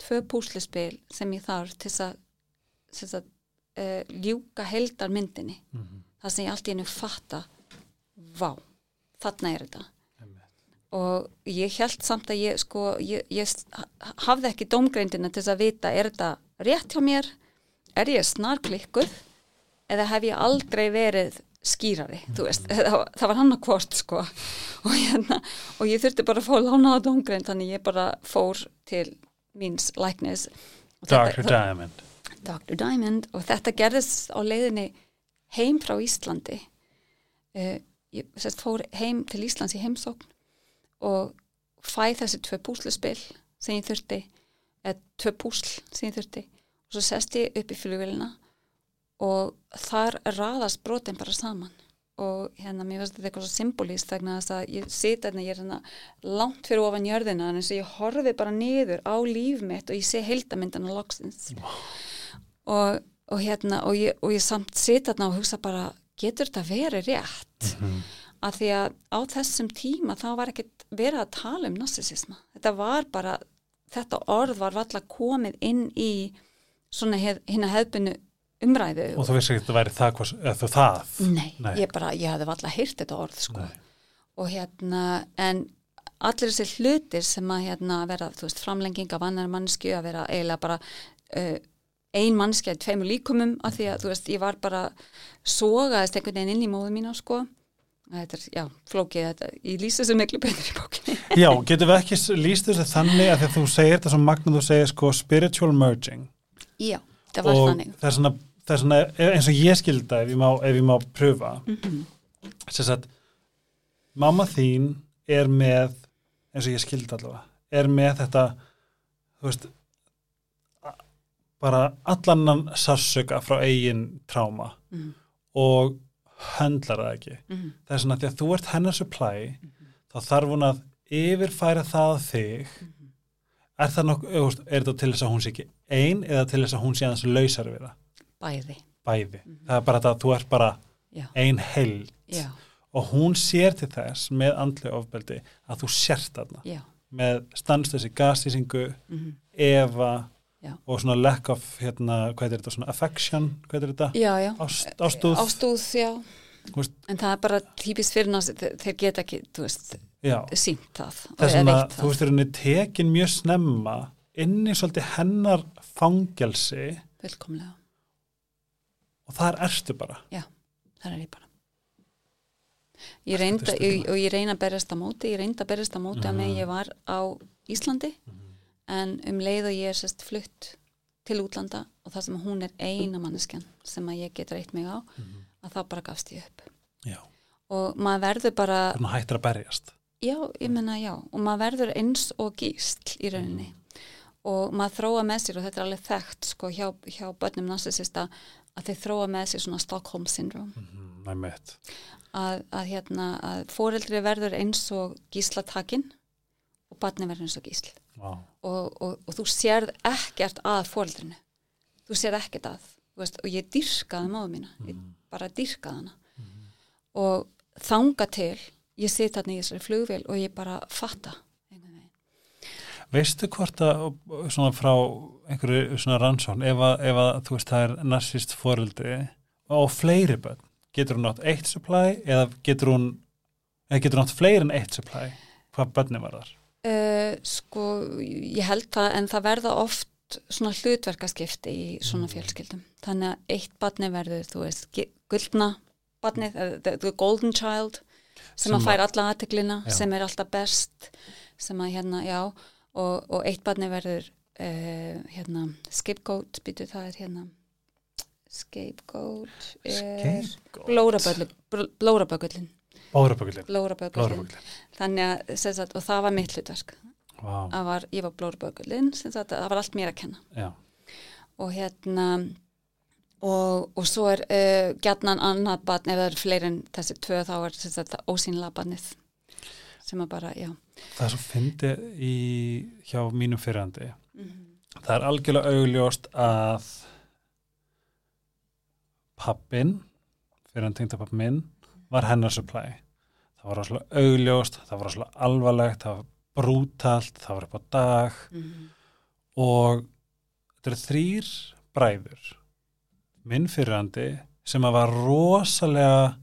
tvö púslispil sem ég þarf til að, uh, ljúka heldar myndinni Mhm. það sem ég allt í hennu fatta vá, þarna er þetta. Og ég held samt að ég sko, ég, ég ha- hafði ekki dómgreindina til þess að vita, er þetta rétt hjá mér? Er ég snarklikkuð? Eða hef ég aldrei verið skýrari, þú veist, það, var- það var hann að hvort sko. Og, hérna, og ég þurfti bara að fá lánaða dómgreind þannig ég bara fór til míns læknis. Dr. Diamond. Dr. Diamond og þetta gerðist á leiðinni heim frá Íslandi. Uh, ég sérst, fór heim til Íslands í heimsókn og fæ þessi tvö púsluspil sem ég þurfti eða tvö púsl sem ég þurfti. Og svo sest ég upp í flugvelina og þar raðast brotin bara saman. Og hérna mér finnst þetta eitthvað svo symbolíst þess að ég sita hérna, ég er hérna langt fyrir ofan jörðina en eins og ég horfi bara niður á líf mitt og ég sé heildamyndana loksins. Og, og hérna og ég, og ég samt sita þarna og hugsa bara getur þetta verið rétt Mhm. að því að á þessum tíma þá var ekkert verið að tala um narsisisma þetta var bara, þetta orð var valla komið inn í svona hef, hérna hefðbunnu umræðu Og þú veist ekki að það væri það, hvað, eða það? Nei, Nei. ég bara, ég hafði valla heyrt þetta orð sko Nei. og hérna, en allir þessi hlutir sem að hérna vera, þú veist, framlenging af annar mannsku að vera eiginlega bara uh, ein mannski að tveimur líkumum af því að, þú veist, ég var bara sogaðist einhvern veginn inn í móðu mína sko. Þetta er, já, flókið þetta, ég lýsa þessu miklu betur í bókinni. Já, getum við ekki lýst þessu þannig að því að þú segir þetta svo magna þú segir sko spiritual merging? Já, það var og þannig. það er svona, það er svona eins og ég skilda ef ég má, ef ég má pröfa. Mhm. sem sagt mamma þín er með eins og ég skilda allavega er með þetta þú veist bara allannan sársöka frá eigin tráma Mhm. og höndlar það ekki. Mhm. það er svona því að þú ert hennar supply þá þarf hún að yfirfæra það þig. Er það nokkuð, er þetta til þess að hún sé ekki ein eða til þess að hún sé aðeins lausar við það? Bæði, bæði, það er bara þetta að þú ert bara já, ein heild. Já, og hún sér til þess með andlega ofbeldi að þú sért þarna. Já. Með stanslösi gasísingu mhm. Já. og svona lack of hérna, hvað er þetta, svona affection hvað er þetta, Já, já, Ást, ástúð. Ástúð, já. En það er bara típist fyrir nás þeir, þeir geta ekki, þú veist, já, sínt það og þess eða að veitt þú veist þér henni tekin mjög snemma inn í svolítið hennar fangelsi. Fullkomlega, og þar ertu bara. Þar er ég bara. Ég reynda er og ég reyna að berjast á móti ég reynda að berjast á móti að Mhm. með ég var á Íslandi en um leið og ég er sérst flutt til útlanda og það sem hún er eina manneskjan sem að ég get reitt mig á að þá bara gafst ég upp. Já, og maður verður bara þannig hættir að berjast? Já, ég menna já. Og maður verður eins og gísl í rauninni. Og maður þróa með sér og þetta er alveg þekkt sko hjá, hjá börnum narsisista að þeir þróa með sér svona Stockholm syndrom mm, næmitt að, að hérna að fóreldri verður eins og gíslatakinn og barni verður eins og gísl. Wow. og, og, og þú sérð ekkert að fóreldrinu þú sérð ekkert að veist, og ég dyrkaði móðu mína. Ég bara dyrkaði hana. Og þanga til ég sit þarna í þessari flugvél og ég bara fatta Veistu hvort að svona frá einhverju svona rannsón ef að, ef að þú veist það er narsist foreldri og fleiri börn getur hún átt eitt supply eða getur hún eða getur hún átt fleiri en eitt supply hvað börni var þar? Uh, sko, ég held það en það verða oft svona hlutverkaskipti í svona fjölskyldum. Þannig að eitt barni verður þú veist, gullna barnið uh, the, golden child sem, Sem að fær alla aðteglina, sem er alltaf best sem að hérna, já og, og eitt barni verður uh, hérna, scapegoat býtu það er hérna scapegoat er blórabögullin Blórabögullin Blórabökullin þannig að sagt, og það var mitt hlutverk. Að var, ég var sagt, það var allt mér að kenna. Já, og hérna og, og svo er uh, gjarnan annað barn, ef það eru fleiri en þessi tvö þá er sagt, ósýnlega barnið. Sem að bara, já. Það er svo fyndið í hjá mínum fyrrandi. Mhm. það er algjörlega augljóst að pappin fyrir hann tengda minn var hennar supply það var rosalega augljóst það var rosalega alvarlegt, það var brútalt það var upp á dag Mhm. og þetta eru þrýr bræður minn fyrrandi sem að var rosalega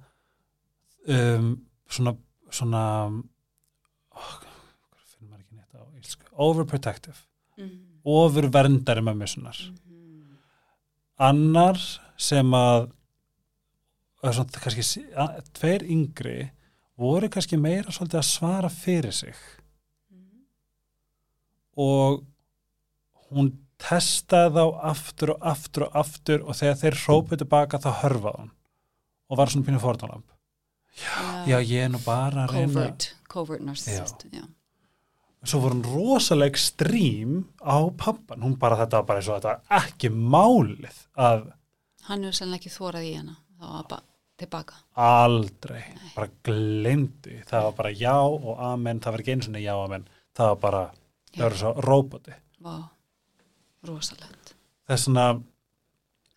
um, svona svona oh, á íslensku? overprotective Mhm. ofur verndari mömmu sinnar Mhm. annar sem að og svona, kannski að, tveir yngri voru kannski meira svolítið að svara fyrir sig. Mhm. og hún testaði þá aftur og aftur og aftur og þegar þeir hrópuð tilbaka þá hörfaði hún og var svona pínu fórtálamp já. Ég er nú bara að reyna covert, covert narcissist já. svo voru hún rosalega ekstrím á pappan, hún bara þetta var bara eins og þetta var ekki málið að hann hefur sannlega ekki þórað í hana. Þá var bara tilbaka. Aldrei, bara glemdi það var bara já og amen. Það var ekki eins og já og amen. Það var bara, það Já. var svo róboti. Vá, rosalegt. Það er svona,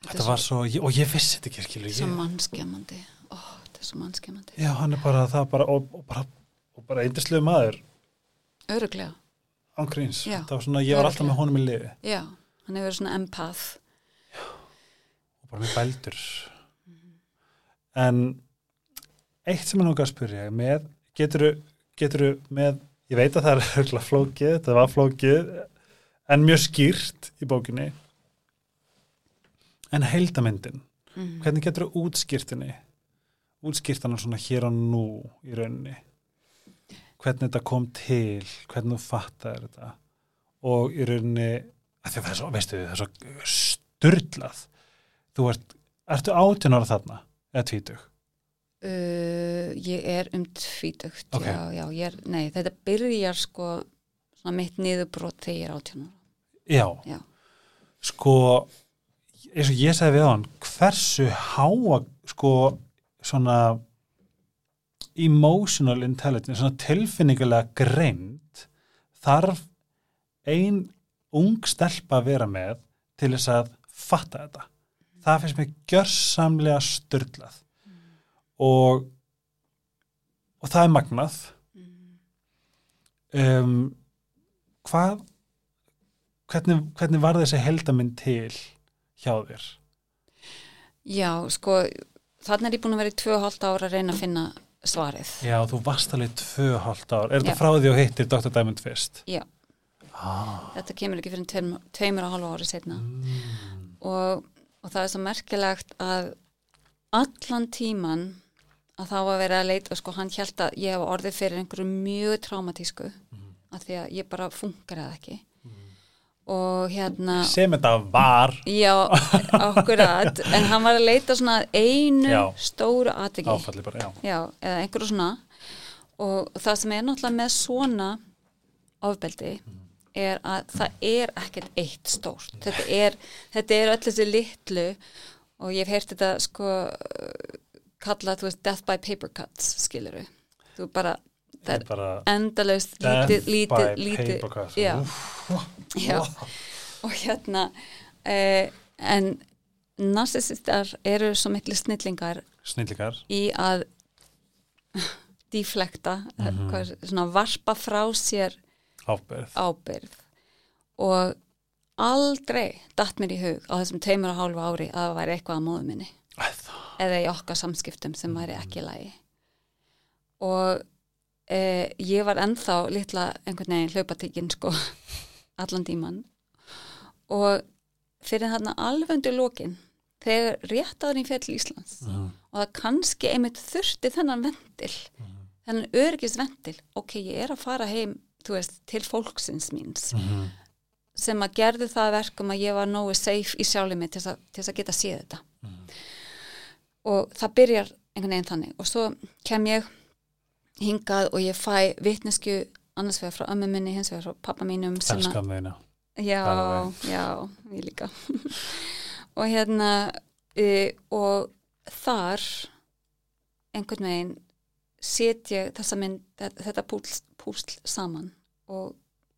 Þetta þetta var svo og ég vissi þetta ekki skilu svo ég, mannskemmandi. Ó, þetta er svo mannskemmandi. Já, hann er bara það bara og, og bara, og bara eindislega maður. Öruglega, ángríns, Já, það var svona, ég var alltaf með honum í liði. Já, hann hefur verið svona empath. Og bara með bældur en eitt sem ég náttúrulega að spyrja með, getur getur með, ég veit að það er flókið, þetta var flókið en mjög skýrt í bókinni. En heildamyndin mm. hvernig getur þú útskýrtinni útskýrtana svona hér og nú í rauninni. Hvernig þetta kom til hvernig þú fattar þetta. Og í rauninni það er svo, veistu það er svo styrlað þú ert, ertu átján ára þarna eða tvítug uh, Ég er um tvítugt Ok. já, já, ég er, nei, þetta byrjar sko svona mitt niðurbrot þegar ég er átjónur já, Já. sko eins og ég sagði við hann hversu háa sko svona emotional intelligence svona tilfinningulega greind þarf ein ung stelpa að vera með til þess að fatta þetta það finnst mér gjörsamlega styrlað og og það er magnað um, hvað hvernig, hvernig var þessi heldaminn til hjá þér? Já, sko þannig er ég búin að vera í tvö og hálft ára að reyna að finna svarið Já, þú varst alveg tvö hálft ár er Já. þetta frá því og hittir Dr. Diamond fyrst? Já. ah, Þetta kemur ekki fyrir tveim, tveimur og hálfa ári setna mm, og, og það er svo merkilegt að allan tíman að þá að vera að leita sko hann held að ég hef orðið fyrir einhverju mjög traumatísku Mhm. af því að ég bara funkar eða ekki og hérna sem þetta var. Já, akkurat. En hann var að leita svona að einu Já. stóru atviki. Áfalli bara, já. Já, eða einhverju svona. Og það sem er náttúrulega með svona ofbeldi er að það er ekkert eitt stórt. Þetta er, þetta er öll þessi litlu og ég hef heyrt þetta sko kallað, þú veist, death by paper cuts skiluru, þú bara það er bara endalaust lítið, lítið, lítið já, já. og hérna eh, en narsisistar eru svo miklu snillingar snillingar. í að deflekta, hvað er, svona varpa frá sér ábyrð ábyrð og aldrei datt mér í hug á þessum teimur og hálfu ári að það væri eitthvað að móðu minni. Æ, það- eða í okkar samskiptum sem væri ekki í lagi. Og e, ég var ennþá litla einhvern veginn hlaupatíkin sko allan tíman og fyrir þarna alveg undir lokin þegar rétt áður í Íslands Mhm. og það kannski einmitt þurfti þennan vendil þennan örgisvendil ok, ég er að fara heim veist, til fólksins míns Mhm. sem að gerði það að verkum að ég var nógu safe í sjálfum mig til þess að, geta séð þetta. Og það byrjar einhvern veginn þannig. Og svo kem ég hingað og ég fæ vitnesku annars vegar frá ömmu minni, hins vegar frá pappa mínum Elskan þeina Já, já, ég líka. Og hérna e, og þar einhvern veginn set ég þessa mynd, þetta, púsl, púsl saman og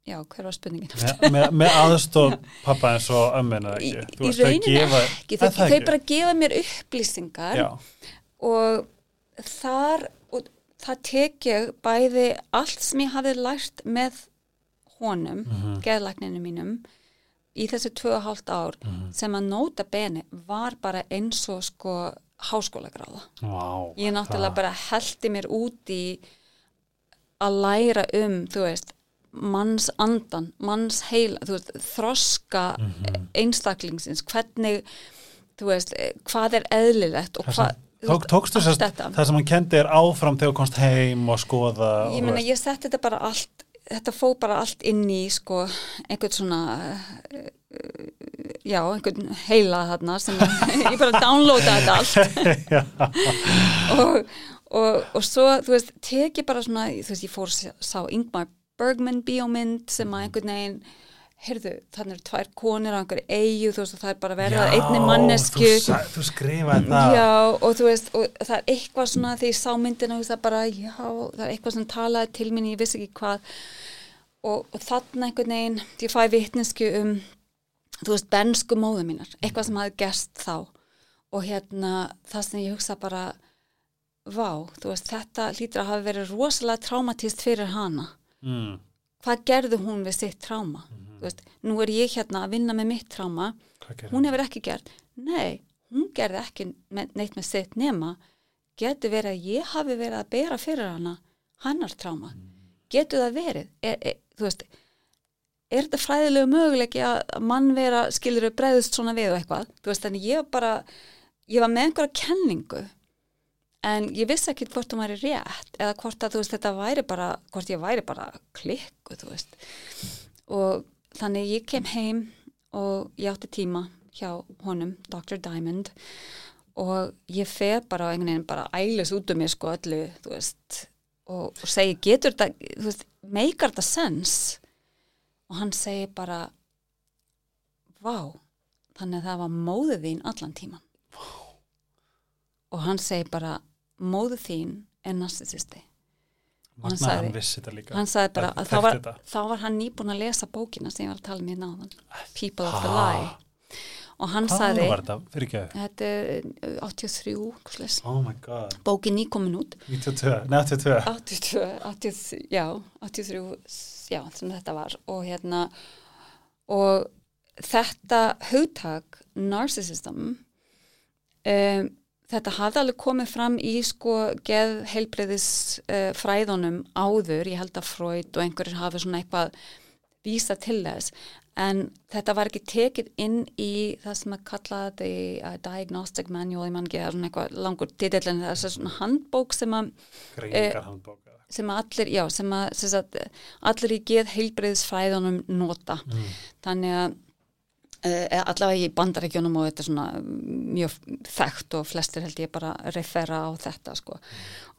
já, hver var spurningin? með, með, með aðstof pappa eins og ömmina Í, ekki í rauninni ekki, þau, Er það þau ekki? bara gefa mér upplýsingar já, og þar og það tek ég bæði allt sem ég hafði lært með honum, Mhm. geðlækninu mínum í og hálft ár Mhm. sem að nota beni var bara eins og sko háskólagráða. Vá, Ég náttúrulega það- bara heldi mér út í að læra um, þú veist, manns andan, manns heila, þú veist, þroska Mhm. einstaklingsins, hvernig, þú veist, eh, hvað er eðlilegt og hvað, Tók, tókstu sérst þetta. það sem hann kendi er áfram þegar komst heim og skoða Ég meina, ég setti þetta bara allt, þetta fó bara allt inn í, sko, einhvern svona, uh, já, einhvern heila þarna sem ég bara downloada þetta allt. Og, og, og svo, þú veist, teki bara svona, þú veist, ég fór sá Ingmar Bergman bíómynd sem að einhvern veginn, heyrðu, þannig eru tvær konir á einhverju eigu, þú veist, og það er bara verið að einni mannesku. þú, sa- þú skrifaði það Já, og þú veist, og það er eitthvað svona þegar ég sá myndina, þú veist, það bara, já, það er eitthvað sem talaði til mín, ég vissi ekki hvað og, og þarna einhvern veginn, ég fæ vitnesku um, þú veist, bensku móðu mínar, eitthvað sem hafi gerst þá og hérna, það sem ég hugsa bara, vá, þú veist, þetta hlýtur að hafa verið rosalega traumatist fyrir hana. mm, Hvað gerði hún við sitt tráma? Þú veist, nú er ég hérna að vinna með mitt tráma hún hefur ekki gert. Nei, hún gerði ekki neitt með sitt nema getur verið að ég hafi verið að bera fyrir hana hannar tráma getur það verið? Er, er, þú veist er þetta fræðilegu möguleiki að mann vera skilur bregðust svona við og eitthvað? Þú veist, þannig ég bara ég var með einhverja kenningu en ég vissi ekki hvort hún væri rétt eða hvort að þú veist þetta væri bara hvort ég væri bara klikku þú veist. Og þannig ég kem heim og ég átti tíma hjá honum, Dr. Diamond og ég fer bara á einhvern veginn bara ælis út um mig sko öllu, veist og, og segi, getur þetta, meikar þetta sens? Og hann segi bara vá, þannig að það var móðið þín allan tíman og hann segi bara móðið þín er narcissisti hann Magna sagði- hann hann sagði bara að þá var, þá var hann nýbúin að lesa bókina sem ég var að tala um hérna áðan. People of the. Lie. Og hann Hvað sagði þetta? Er uh, 83 hversleis, Oh bókin nýkomin út. 92, nei 82 82, 83, já 83, já sem þetta var. Og hérna og þetta hugtak narcissism um, þetta hafði alveg komið fram í sko geð heilbreyðis uh, fræðunum áður, ég held að Freud og einhverjir hafi svona eitthvað vísa til þess en þetta var ekki tekið inn í það sem að kalla þetta í uh, diagnostic manual, ég man ekki, það er svona eitthvað langur titill en það er svona handbók sem að Greiningar handbóka sem að allir, já, sem að, sem sagt, allir í geð heilbreyðisfræðunum nota. mm. Þannig að uh, allavega í bandarækjunum og þetta er svona mjög þekkt og flestir held ég bara refera á þetta sko.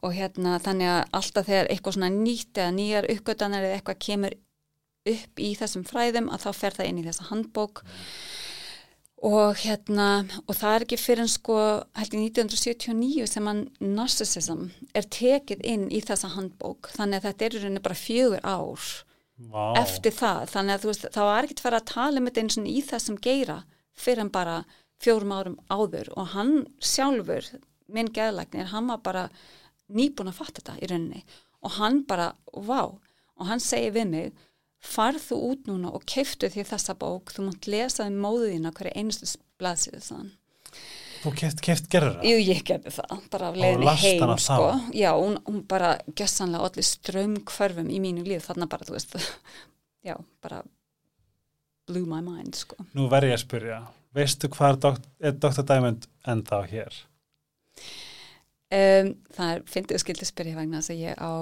Og hérna þannig að alltaf þegar eitthvað svona nýtt eða nýjar uppgötanir eða eitthvað kemur upp í þessum fræðum að þá fer það inn í þessa handbók og hérna og það er ekki fyrir en sko held í 1979 sem að narcissism er tekið inn í þessa handbók þannig að þetta er í rauninni bara fjögur ár Vá. eftir það þannig að þú veist þá var ekkert fara að tala um þetta eins og í þessum geira fyrir en bara fjórum árum áður og hann sjálfur, minn geðlagnir hann var bara nýbúin að fatta þetta í rauninni og hann bara, vá, og hann segi við mig farð þú út núna og keiftu því þessa bók, þú mátt lesa um móðina hverju einustu blaðsíðu þann Þú keft, keft gerður það? Jú, ég gerði það, bara af leiðinni heim, sko. þá? Já, hún, hún bara gjössanlega allir strömmkvörfum í mínu líf, þarna bara, þú veist, já, bara blew my mind, sko. Nú verð ég að spyrja, veistu hvað er, dokt, er Dr. Diamond ennþá hér? Um, það er, fyndið að skildi spyrja vegna þess að ég á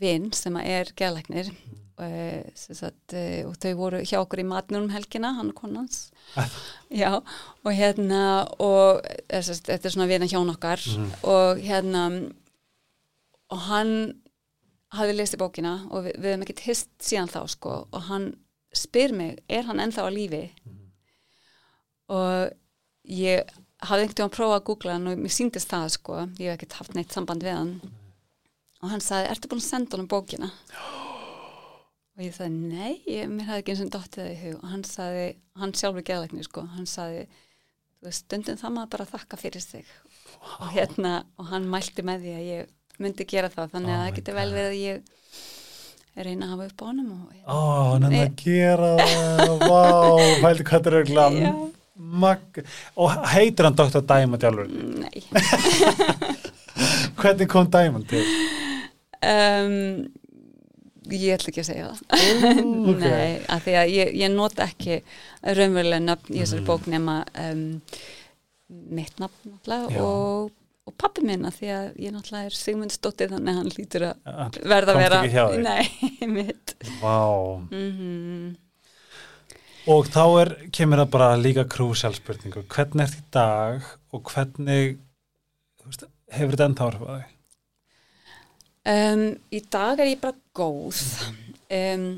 vinn sem að er geðlæknir uh, sagt, uh, og þau voru hjá okkur í matnum helgina, hann og konans já, og hérna og er, sagt, þetta er svona vina hjón okkar. Og hérna og hann hafði lesið bókina og við, við hefum ekkert hist síðan þá sko. Og hann spyr mig, er hann ennþá á lífi? Og ég hafði einhvern veginn að prófa að googla hann og mér síndist það sko, ég hef ekkert haft neitt samband við hann og hann sagði, ertu búin að senda honum bókina? og ég sagði, nei, ég, mér hafði ekki eins og dottið það í hug og hann sagði, hann sjálfur geðlækni sko, hann sagði stundum það maður bara þakka fyrir sig og hérna, og hann mælti með því að ég myndi gera það, þannig Oh að það getur vel verið að ég reyna að hafa upp á honum og hérna. Ó, hann er að gera það, vá, fældi hvað þetta er mag... Og heitir hann Dr. Diamond alveg? nei Hvernig kom Diamond til? Um, ég ætla ekki að segja það ok. Nei, af því að ég, ég nota ekki raunverulega nöfn í þessari Mm. bók nema um, mitt nafn náttúrulega og, og pappi minn af því að ég náttúrulega er Sigmundsdóttir þannig að hann lítur að verða að vera? Nei, mitt Vá. mm Og þá er, kemur það bara líka krúsjál spurningu. Hvernig ert í dag og hvernig, veist, hefur þetta ennþá áhrif á þig? Um, Í dag er ég bara góð. Um,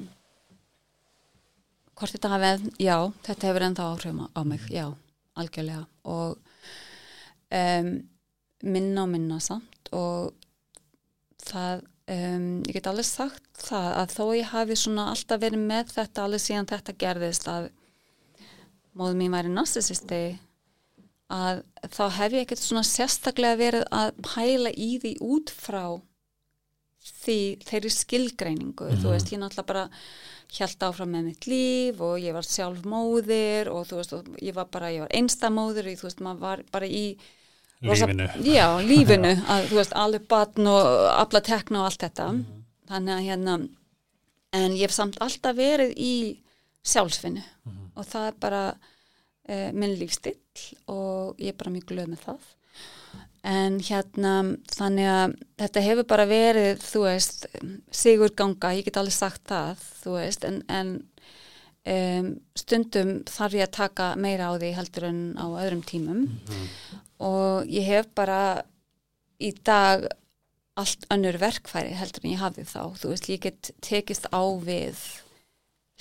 Hvort þetta hafið, já, þetta hefur ennþá áhrifum á, mig, já, algjörlega. Og um, minna og minna samt. Og það, ég get alveg sagt það að þó ég hafi svona alltaf verið með þetta alveg síðan þetta gerðist að móðu mín væri narcissisti að þá hef ég ekkert svona sérstaklega verið að pæla í því út frá því þeirri skilgreiningu þú veist, ég náttúrulega bara hjælt áfram með mitt líf og ég var sjálf móðir og þú veist, og ég var bara ég var einstamóðir og þú veist, maður var bara í rosa- Lífinu. Já, lífinu, að, þú veist, alveg batn og afla tekna og allt þetta. Þannig að hérna en ég hef samt alltaf verið í sjálfsfinnu og það er bara uh, minn lífstill og ég er bara mjög glöð með það en hérna þannig að þetta hefur bara verið þú veist, sigur ganga ég get alveg sagt það, þú veist en, en um, stundum þarf ég að taka meira á því heldur en á öðrum tímum. Og ég hef bara í dag allt önnur verkfæri heldur en ég hafði þá. Þú veist, ég get tekist á við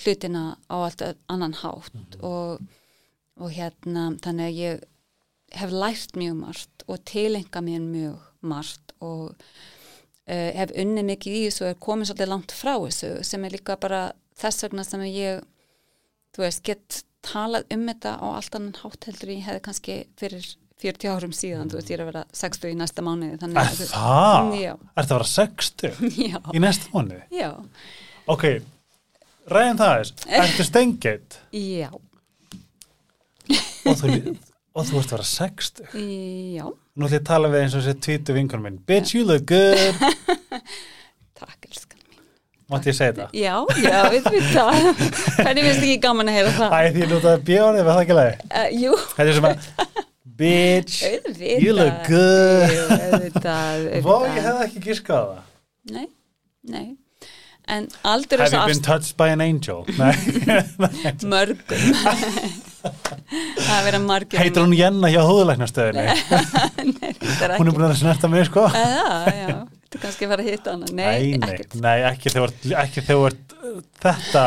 hlutina á allt annan hátt og, og hérna þannig að ég hef lært mjög margt og tilenga mér mjög margt og uh, hef unnið mikið í þessu og er komin svolítið langt frá þessu sem er líka bara þess vegna sem ég þú veist, get talað um þetta á allt annan hátt heldur en ég hefði kannski fyrir 40 árum síðan, þú veist, ég er að vera 60 í næsta mánuði Er það? Já, Er það að vera 60 já, í næsta mánuði? já, Ok, ræðin það aðeins. Ertu stengið já, og þú, og þú ert að vera 60? já Nú ætlum ég að tala við eins og þessi tvítu vinkunum minn. Bitch, you look good. Takk, elskan mín Mátti ég segja það? Já, já, við við það Hvernig finnst ekki gaman að heyra það? Æ, því lútaði bjóðið, var það ekki leið? Uh, jú, Þetta er sem að, bitch, auðvitað you look good. Vá, ég hefði ekki giskað það. Nei, nei En aldur Have þess you been touched by an angel? Mörgum Það vera margir Heitir hún Jenna hjá húðulæknastöðinni? Nei, þetta er Hún er ekki. búin að snerta mig, sko. Já, já, þú kannski fara að hitta hana? Nei, nei, nei, ekkert. nei, ekki þegar ekki þegar ert þetta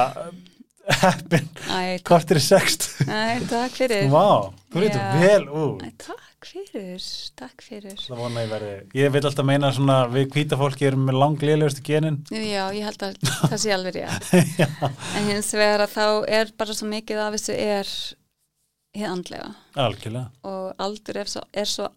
heppin. Æ, kortir í sext. Æ, takk fyrir. Vá, þú Já. vel Æ, Takk fyrir, takk fyrir. Það vona ég verði Ég vil alltaf meina svona við hvíta fólki erum með langliðlegustu genin. Já, ég held að það sé alveg rétt. En hins vegar að þá er bara svo mikið af þessu er hið andlega. Algjörlega. Og aldur er svo, er svo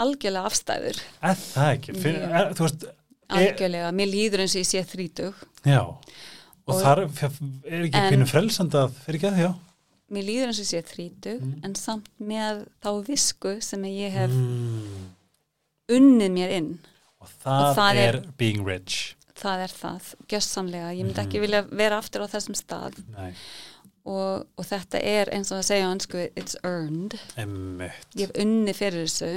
algjörlega afstæður. Er það ekki? Já. er, veist, algjörlega, mér líður eins og ég sé þrítug já. Og, Og- þar er ekki pínu frelsand að fyrir ekki að því, já? Mér líður eins og ég sé þrítug Mm. en samt með þá visku sem ég hef mm. unnið mér inn. Og það, Og það er, er- being rich. Það er það, gjössamlega ég myndi ekki Mhm. vilja vera aftur á þessum stað. Nei, og, og þetta er eins og að segja á hansku, it's earned. Emmitt ég hef unnið fyrir þessu.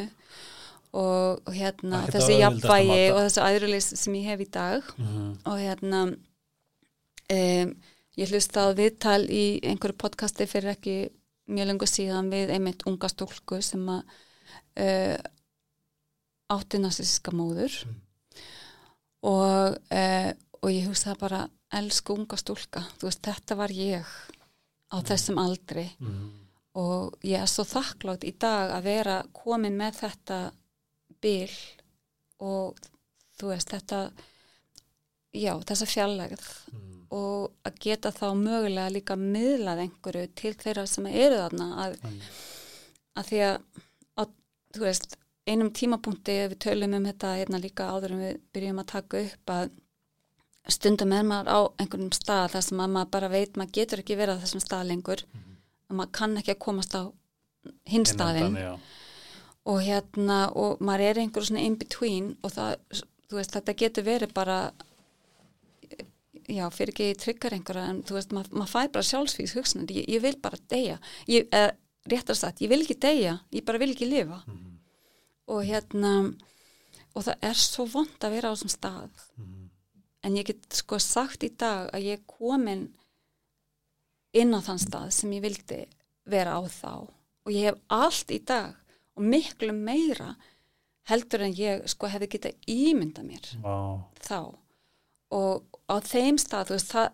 Og, og hérna þessi auðveldasta jafnvægi og þessi æðrulis sem ég hef í dag. Mm. og hérna um, ég hlusta á viðtal í einhverju podcasti fyrir ekki mjög lengur síðan við einmitt unga stúlku sem að uh, átti narsíska móður. Mm. og, uh, og ég hugsaði bara elsku unga stúlka, þú veist þetta var ég á þessum aldri Mm. og ég er svo þakklátt í dag að vera komin með þetta bil og þú veist þetta já, þessa fjallegð Mm. og að geta þá mögulega líka miðlað einhverju til þeirra sem eru þarna að, að því að, að þú veist, einum tímapunkti við tölum um þetta hérna líka áður en við byrjum að taka upp að stundum er maður á einhverjum stað þar sem að maður bara veit maður getur ekki verið á þessum stað lengur. Að maður kann ekki að komast á hinn já. og hérna og maður er einhver svona in between og það, veist, þetta getur verið bara já, fyrir ekki tryggar einhverja en þú veist, maður, maður fær bara sjálfsvíks hugsanir, ég, ég vil bara deyja. Ég, eh, réttar sagt, ég vil ekki deyja. Ég bara vil ekki lifa. Mhm. og hérna og það er svo vond að vera á þessum stað. Mhm. En ég get sko sagt í dag að ég er komin inn á þann stað sem ég vildi vera á þá og ég hef allt í dag og miklu meira heldur en ég sko hefði getað ímynda mér Vá. þá og á þeim stað þú veist það,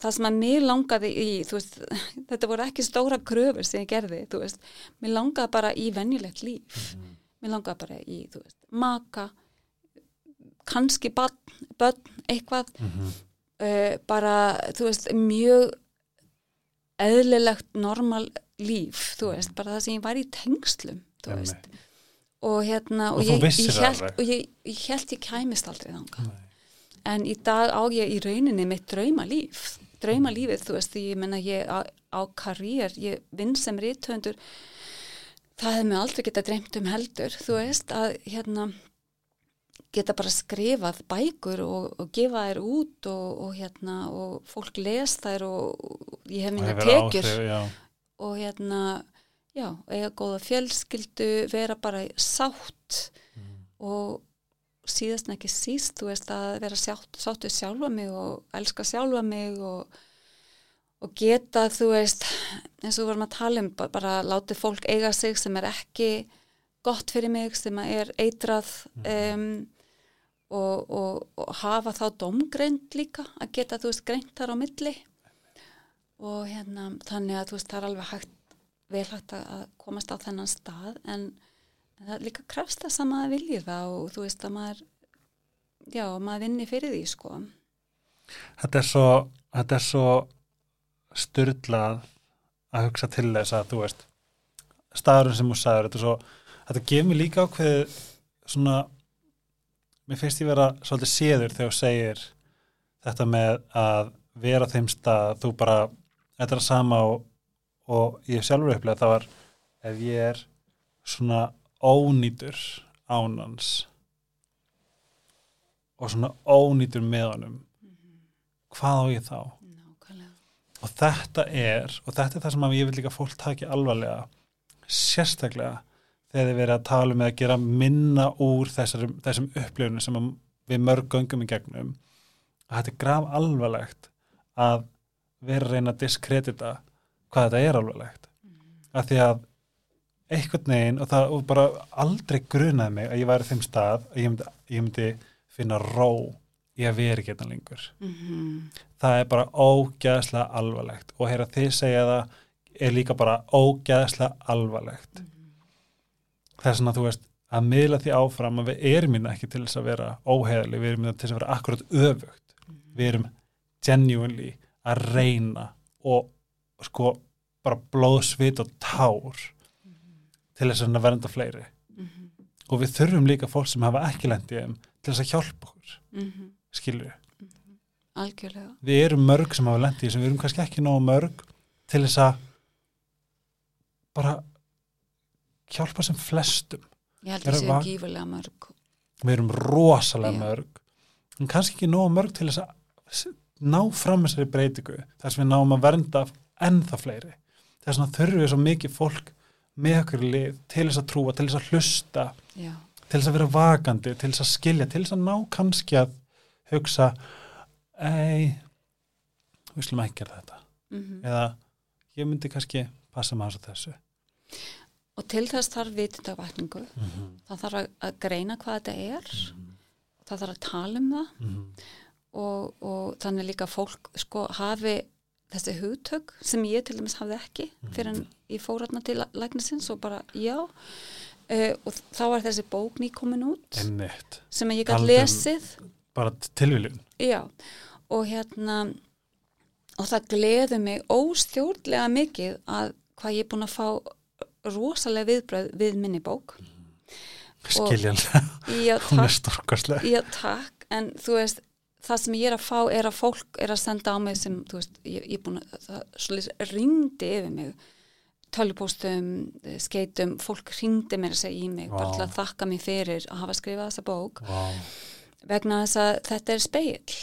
það sem að mér langaði í veist, þetta voru ekki stóra kröfur sem ég gerði, þú veist mér langaði bara í venjulegt líf Mhm. mér langaði bara í, þú veist, maka kannski börn, eitthvað Mhm. uh, bara, þú veist, mjög eðlilegt normal líf, þú veist, bara það sem ég var í tengslum, þú veist. Og hérna, Og og, ég, ég held, og ég, ég held ég kæmist aldrei þangað. Nei. en í dag á ég í rauninni mitt draumalíf draumalífið, þú veist, ég menna ég á, á karriér, ég vinn sem rithöndur það hefði mig aldrei geta dreymt um heldur, þú veist að hérna geta bara skrifað bækur og, og gefa þær út og, og hérna og fólk les þær og, ég hef minna tekjur. áhrif, og hérna já, eiga góða fjölskyldu vera bara sátt Mhm. og síðast en ekki síst, þú veist að vera sátt, sátt við sjálfa mig og elska sjálfa mig og, og geta, þú veist eins og við vorum að tala um, bara, bara láti fólk eiga sig sem er ekki gott fyrir mig, sem er eitrað um, og, og, og hafa þá domgreind líka, að geta, þú veist, greint þar á milli. Og hérna, þannig að þú veist, það er alveg hægt vel hægt að að komast á þennan stað en en það líka krafst að maður vilji það og þú veist að maður já, maður vinni fyrir því sko. Þetta er svo, þetta er svo styrlað að hugsa til þess að þú veist staðurinn sem þú sagður, þetta er svo þetta gefur líka ákveð svona mér finnst ég vera svolítið séður þegar þú segir þetta með að vera á þeim stað, þú bara þetta er að sama og, og ég sjálfur upplega það var ef ég er svona ónýtur ánans og svona ónýtur með honum hvað á ég þá? Nákvæmlega. Og þetta er, og þetta er það sem að ég vil líka fólk taki alvarlega, sérstaklega þegar þið verið að tala um eða gera minna úr þessar, þessum upplifunum sem að við mörg göngum í gegnum, að þetta er graf alvarlegt að vera að reyna að diskredita hvað þetta er alvarlegt. Af því að einhvern veginn, og það og bara aldrei grunaði mig að ég væri þeim stað að ég myndi, ég myndi finna ró í að vera ekki þetta lengur. Mhm, það er bara ógæðslega alvarlegt. Og heyra þið segja það er líka bara ógæðslega alvarlegt. Það er svona þú veist að miðla því áfram að við erum minna ekki til þess að vera óheðali, við erum minna til þess að vera akkurat öfugt, við erum genuinely að reyna og sko bara blóðsvit og tár til þess að vernda fleiri. Mhm, og við þurfum líka fólk sem hafa ekki lendið um til þess að hjálpa okkur, mhm, skilur algjörlega. Við erum mörg sem hafa lendið sem við erum kannski ekki nógu mörg til þess að bara hjálpa sem flestum. Ég held að séu vak- gífurlega mörg. Við erum rosalega Já. mörg en kannski ekki nógu mörg til þess að ná fram þessari breytingu þess að við náum að vernda ennþá fleiri. Þess að þurfum við svo mikið fólk með okkur í lið til þess að trúa, til þess að hlusta já, til þess að vera vakandi, til þess að skilja til þess að ná kannski að hugsa ei við slum ekki gera þetta. Mhm. Eða ég myndi kannski passa maður á þessu og til þess þarf vitundavakningu. Mm -hmm. það þarf að, greina hvað þetta er. Það þarf að tala um það. Og, og þannig líka fólk sko hafi þessi hugtök sem ég til dæmis hafði ekki fyrir en ég fór hérna til læknisins og bara já. Uh, og þá var þessi bók nýkomin út einmitt, sem ég gæti um- lesið. bara tilviljun. Já. Og hérna og það gleði mig óstjórnlega mikið að hvað ég er búin að fá rosalega viðbröð við minni bók. Skiljanlega, hún er storkastlega já, takk. En þú veist, það sem ég er að fá er að fólk er að senda á mig sem þú veist, ég, ég er búin að, það ringdi yfir mig. Tölupóstum, skeitum fólk ringdi mér að segja í mig bara Vá. til að þakka mig fyrir að hafa skrifað þessa bók. Wow. vegna þess að þetta er speil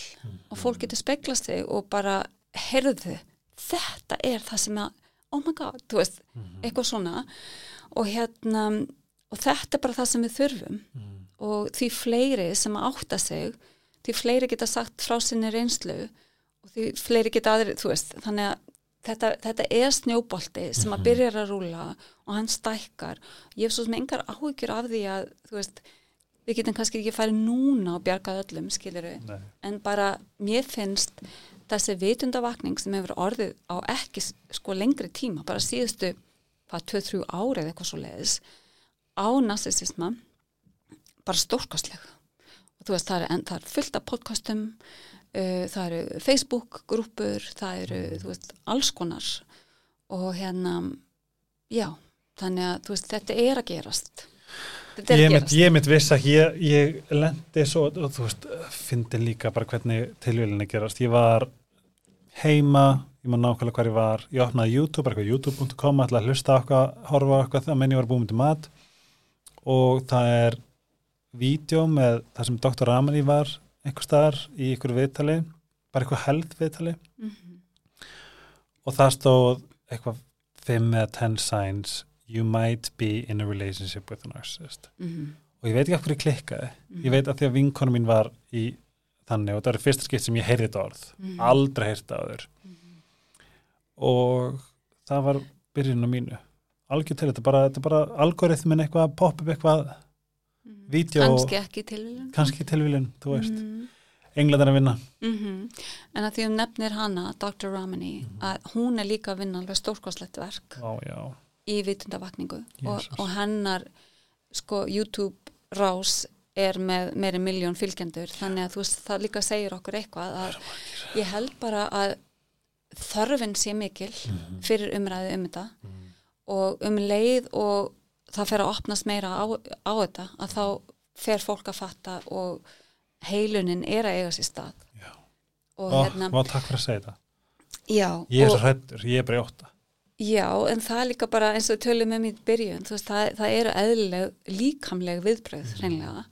og fólk getur speiklast þig og bara heyrðu, þetta er það sem að, oh my god, þú veist eitthvað svona. Og hérna, og þetta er bara það sem við þurfum. Og því fleiri sem að átta sig því fleiri geta sagt frá sinni reynslu og því fleiri geta aðri, þú veist, þannig að þetta, þetta er snjóbolti sem að byrjar að rúla og hann stækkar. Ég hef svo sem engar áhyggjur af því að þú veist, við getum kannski ekki farið núna og bjargað öllum, skilur við Nei. en bara mér finnst þessi vitundavakning sem hefur orðið á ekki sko lengri tíma, bara síðustu hvað, 2-3 árið eitthvað svo leiðis á narsisisma bara stórkastleg og þú veist, það er, það er fullt af podcastum uh, það eru Facebook grúpur, það eru þú veist, alls konar. Og hérna já, þannig að þú veist, þetta er að gerast. er ég mitt, ég mitt viss að ég, ég lendi svo og þú veist, fyndi líka bara hvernig tilvílinni gerast, ég var heima, ég maður nákvæmlega hvar ég var ég opnaði YouTube, eitthvað youtube.com ætla að hlusta eitthvað, horfa eitthvað það menn ég var búin til mat og það er vídeo með það sem Dr. Ramani var einhver staðar í ykkur viðtali bara eitthvað held viðtali Mhm. og það stóð eitthvað 5 eða 10 signs you might be in a relationship with a narcissist Mhm. og ég veit ekki af hverju klikkaði ég veit að því að vinkonu mín var í þannig og það er fyrsta skipt sem ég heyrði þetta orð Mhm. aldrei heyrði þetta áður og það var byrjun á mínu algjör til þetta bara, þetta bara algoritmin eitthvað að poppa upp eitthvað vídeo kannski ekki tilvílun kannski tilvílun, þú veist mm. Mhm. englandar að vinna Mhm. En að því um nefnir hana, Dr. Ramani, Mhm. að hún er líka að vinna alveg stórkoslegt verk Ó, já. Í vitundavakningu og, og hennar sko YouTube rás er með meiri miljón fylgjendur. Þannig að þú veist það líka segir okkur eitthvað að ég held bara að þörfin sé mikil Mhm. fyrir umræðu um þetta. Og um leið og það fer að opnast meira á, á þetta að þá fer fólk að fatta og heilunin er að eiga sér stað. Já. og Ó, hérna takk fyrir að segja þetta. Já, ég er og, svo hrættur, ég er bara í ótta já, en það er líka bara eins og tölum um í byrjun, þú veist, það, það eru eðlileg, líkamleg viðbröð hreinlega.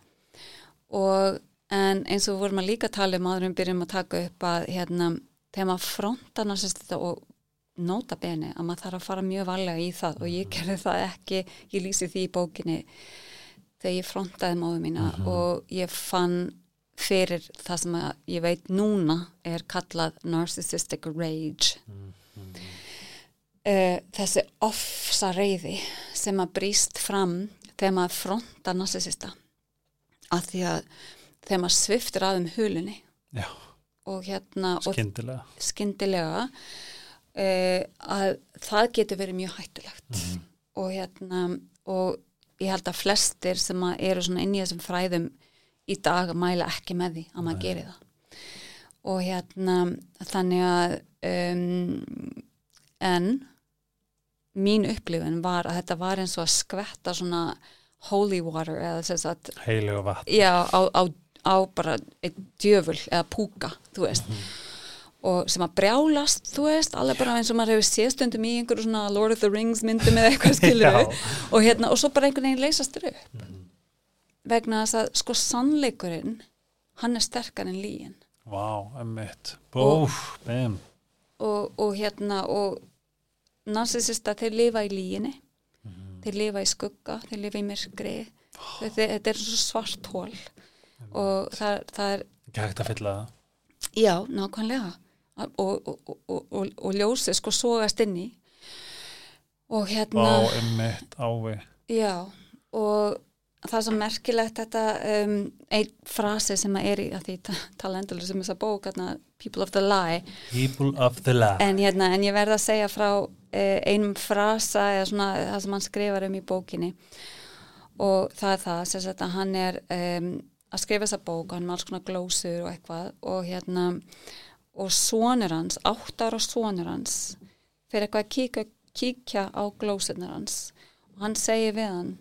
Og en eins og vorum að líka tala um við byrjum að taka upp að hérna, þegar maður frontar narsist þetta og nota beni að maður þarf að fara mjög varlega í það. Og ég gerði það ekki, ég lýsi því í bókinni þegar ég frontaði móðu mína og ég fann fyrir það sem að ég veit núna er kallað narcissistic rage uh, þessi offsa reyði sem að brýst fram þegar maður frontar narcissista að því að þegar maður sviftir að um hulunni Já. og hérna og skyndilega. skyndilega uh, að það getur verið mjög hættulegt. Mhm. og hérna og ég held að flestir sem að eru svona inn í þessum fræðum í dag mæla ekki með því að maður geri það. Og hérna þannig að um, en mín upplifun var að þetta var eins og að skvetta svona holy water eða þess að heilig og vatn. Já, á, á, á bara einn djöful eða púka, þú veist. Og sem að brjálast, þú veist alveg bara eins og maður hefur séð stundum í einhverju svona Lord of the Rings myndum eða eitthvað skilur og, hérna, og svo bara einhvern veginn leysast upp. Vegna þess að sko sannleikurinn hann er sterkar en líin Vá, emmitt Og- Búf, bim. Og, og hérna og narsisista þeir lifa í líginni þeir lifa í skugga, þeir lifa í myrkri. Þetta, þetta er svo svart hól og það, það er Ekki hægt að fylla það? Já, nákvæmlega. Og, og, og, og, ljósið sko sogast inn í. Og hérna Vá, emmitt, ái já, og það er svo merkilegt þetta um, einn frasi sem að er í að því ta- tala endurlega sem þess að bók hérna, People of the Lie. People of the lab en, hérna, en ég verð að segja frá einum frasa eða svona það sem hann skrifar um í bókinni. Og það er það sagt að hann er um, að skrifa þessa bók og hann er alls konar glósur og eitthvað. Og hérna og sonur hans, átt ára sonur hans fyrir eitthvað að kíka, kíkja á glósurnar hans. Og hann segir við hann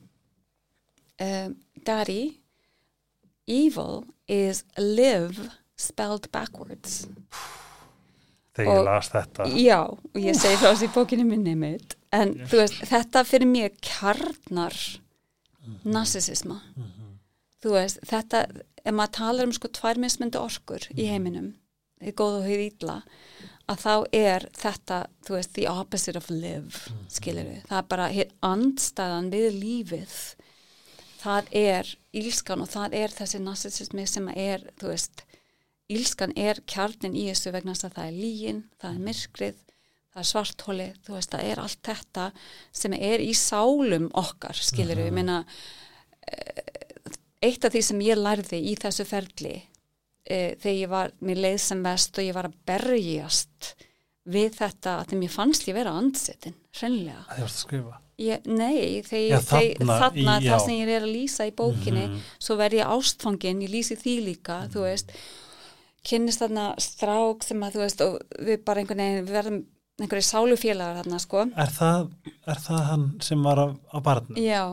um, Daddy evil is live spelled backwards Þegar ég las þetta. Já, og ég segi frá þessi bókinni minni mitt. En þú veist, þetta fyrir mér kjarnar narsisisma þú veist, þetta ef maður talar um sko tvær mismyndu orkur í heiminum, þið góð og þið ítla að þá er þetta, þú veist, the opposite of live skilur við, það er bara andstæðan við lífið. Það er ílskan og það er þessi narsisismi sem er, þú veist ílskan er kjarnin í þessu vegna að það er lígin, það er myrkrið það er svarthóli, þú veist, það er allt þetta sem er í sálum okkar, skilur við, ég meina eh, eitt af því sem ég lærði í þessu ferli e, þegar ég var, mér leið sem vest og ég var að berjast við þetta að því mér fannst ég vera andsetin, hreinlega. Það varst að skrifa? Ég, nei, þegar Já, ég- þegar- þarna þarna, í- það sem ég er að lýsa í bókinni svo verð ég ástfangin, ég lýsi því líka þú veist, kynnist þarna strák sem að þú veist og við bara einhvern veginn, verðum einhverju sálufélagar þarna sko. Er það, er það hann sem var á, á barnum? já.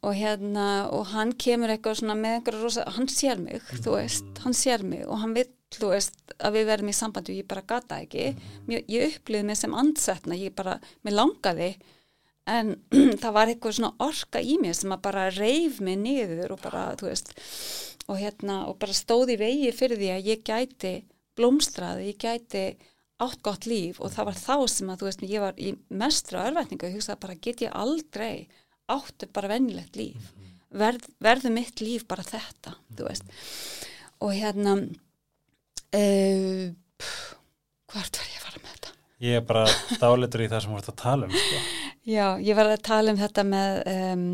Og hérna, og hann kemur eitthvað svona með einhverju rosa, hann sér mig þú veist, hann sér mig og hann vill þú veist, að við verðum í sambandi og ég bara gata ekki, Mér, ég upplýði mig sem andsetna, ég bara, mér langaði en það var eitthvað svona orka í mér sem að bara reif mig niður og bara, þú veist og hérna, og bara stóði í vegi fyrir því að ég gæti blómstraði, ég gæti átt gott líf og það var þá sem að, þú veist, ég var í mestra örvætningu og hugsaði bara, get ég aldrei áttu bara venjulegt líf Verð, verður mitt líf bara þetta, þú veist og hérna uh, hvort var ég að fara með þetta? Ég er bara dálitur í það sem þú ert að tala um sko. Já, ég var að tala um þetta með um,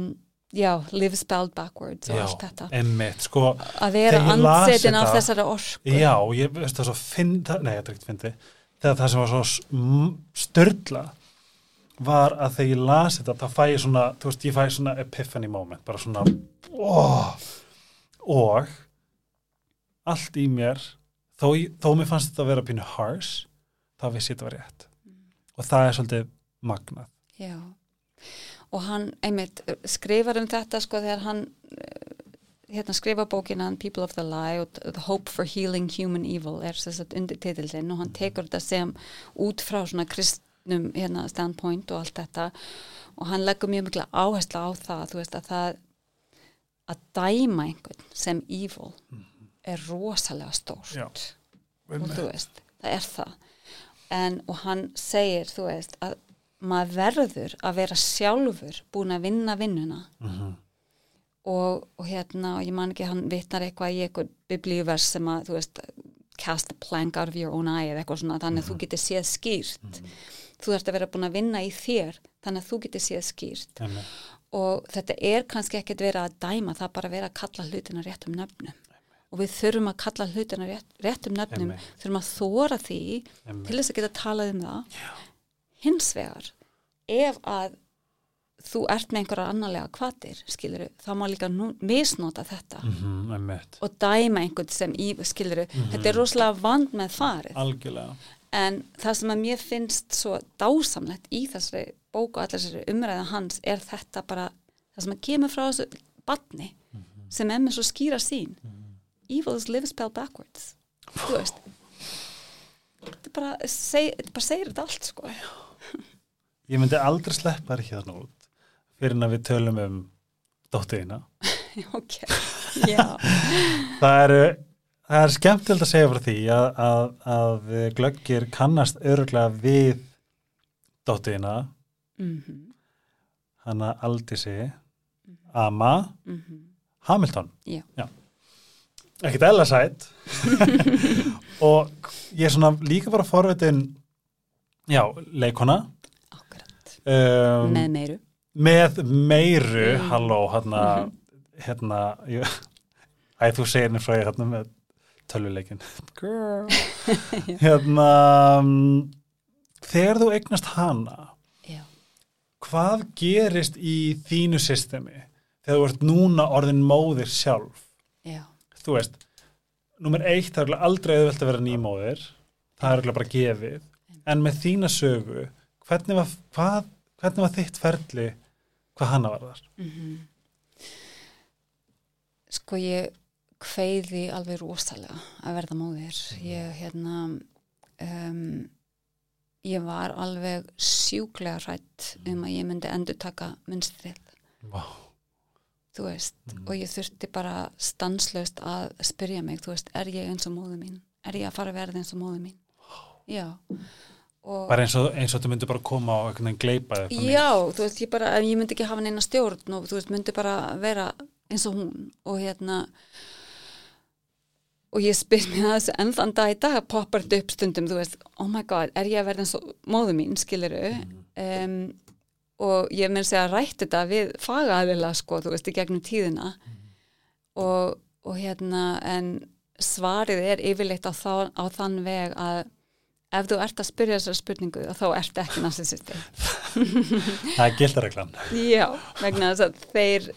já, live spelled backwards og Já, allt þetta. emmitt, sko að vera ég ansetin af þessari orku. Já, ég veist það svo finn Nei, þetta er ekkert fyndi Þegar það sem var svo störla var að þegar ég las þetta þá fæ ég svona, þú veist, ég fæ svona epiphany moment, bara svona oh, og allt í mér þó, ég- þó mér fannst þetta að vera pínu harsh þá vissi ég þetta var rétt. Og það er svolítið magnað. Já, og hann einmitt skrifar um þetta sko þegar hann eh, hérna skrifa bókina hann People of the Lie og The Hope for Healing Human Evil er þess að undir titillin og hann tekur þetta sem út frá svona kristnum hérna standpoint og allt þetta. Og hann leggur mjög mikla áherslu á það þú veist að það að dæma einhvern sem evil er rosalega stórt. Já. og þú veist, það er það. En, og hann segir, þú veist að maður verður að vera sjálfur búin að vinna vinnuna. Mm og, og hérna, og ég man ekki hann vitnar eitthvað í eitthvað biblíuvers sem að, þú veist cast a plank out of your own eye eða eitthvað svona, þannig að þú getur séð skýrt. Þú þarfst að vera búin að vinna í þér þannig að þú getur séð skýrt. Og þetta er kannski ekkert verið að dæma það bara verið að kalla hlutina réttum nöfnum. Og við þurfum að kalla hlutina rétt, réttum nöfnum. Einmitt. þurfum að þóra því til þess að geta talað um það hins vegar ef að þú ert með einhverjar annarlega kvatir skiluru, þá má líka nú, misnota þetta Mhm, einmitt. og dæma einhvern sem í skiluru, þetta er rosalega vand með farið. Algjörlega. en það sem að mér finnst svo dásamlegt í þessari bóku og allir þessari umræða hans er þetta bara það sem að kemur frá þessu batni sem er með svo skýra sín evil is live spell backwards. Þú veist þetta bara, seg, bara segir þetta allt sko Ég myndi aldrei sleppa þér hérna út fyrir en að við tölum um dóttuðina. ok, já Það er, það er skemmtilegt að segja frá því að, að, að glöggir kannast örgulega við dóttuðina, mm hana Aldísi, Ama, Hamilton. Já. Ekkert ella sætt. og ég er svona líka bara forvitin, já, leikona. akkurat, Um, með meiru með meiru, Mm. halló, hérna, hérna, ég, æ, þú segir henni frá ég hérna með tölvuleikin. Girl. hérna, um, þegar þú eignast hana, já, hvað gerist í þínu systemi þegar þú ert núna orðin móðir sjálf? já, Þú veist, nummer eitt, það er aldrei auðvelt að vera nýmóðir, það er bara gefið, en með þína sögu, hvernig var, hvað, hvernig var þitt ferli, hvað hana var þar? mhm sko ég hveiði alveg rosalega að verða móðir ég hérna um, ég var alveg sjúklega hrætt um að ég myndi endur taka minnstrið Vá. þú veist, Mm. og ég þurfti bara stanslaust að spyrja mig, þú veist, er ég eins og móðu mín? Er ég að fara að verða eins og móðu mín? Já. Og, Bara eins og, eins og þú myndir bara koma á einhvern veginn gleipa já, þú veist, ég bara, ég myndi ekki hafa neina stjórn og þú veist, myndi bara vera eins og hún og hérna og ég spyr mér að þessu enn þann dag í dag poppar þetta upp stundum, þú veist, oh my god, er ég að verða eins og móðu mín, skiliru um, og ég myndi segja að rætt þetta við fagaðila, sko, þú veist, í gegnum tíðina. Og, og hérna, en svarið er yfirleitt á, þá, á þann veg að ef þú ert að spyrja þessar spurningu þá ert ekki narsisisti. Það er gildareglan. Já, vegna þess að þeir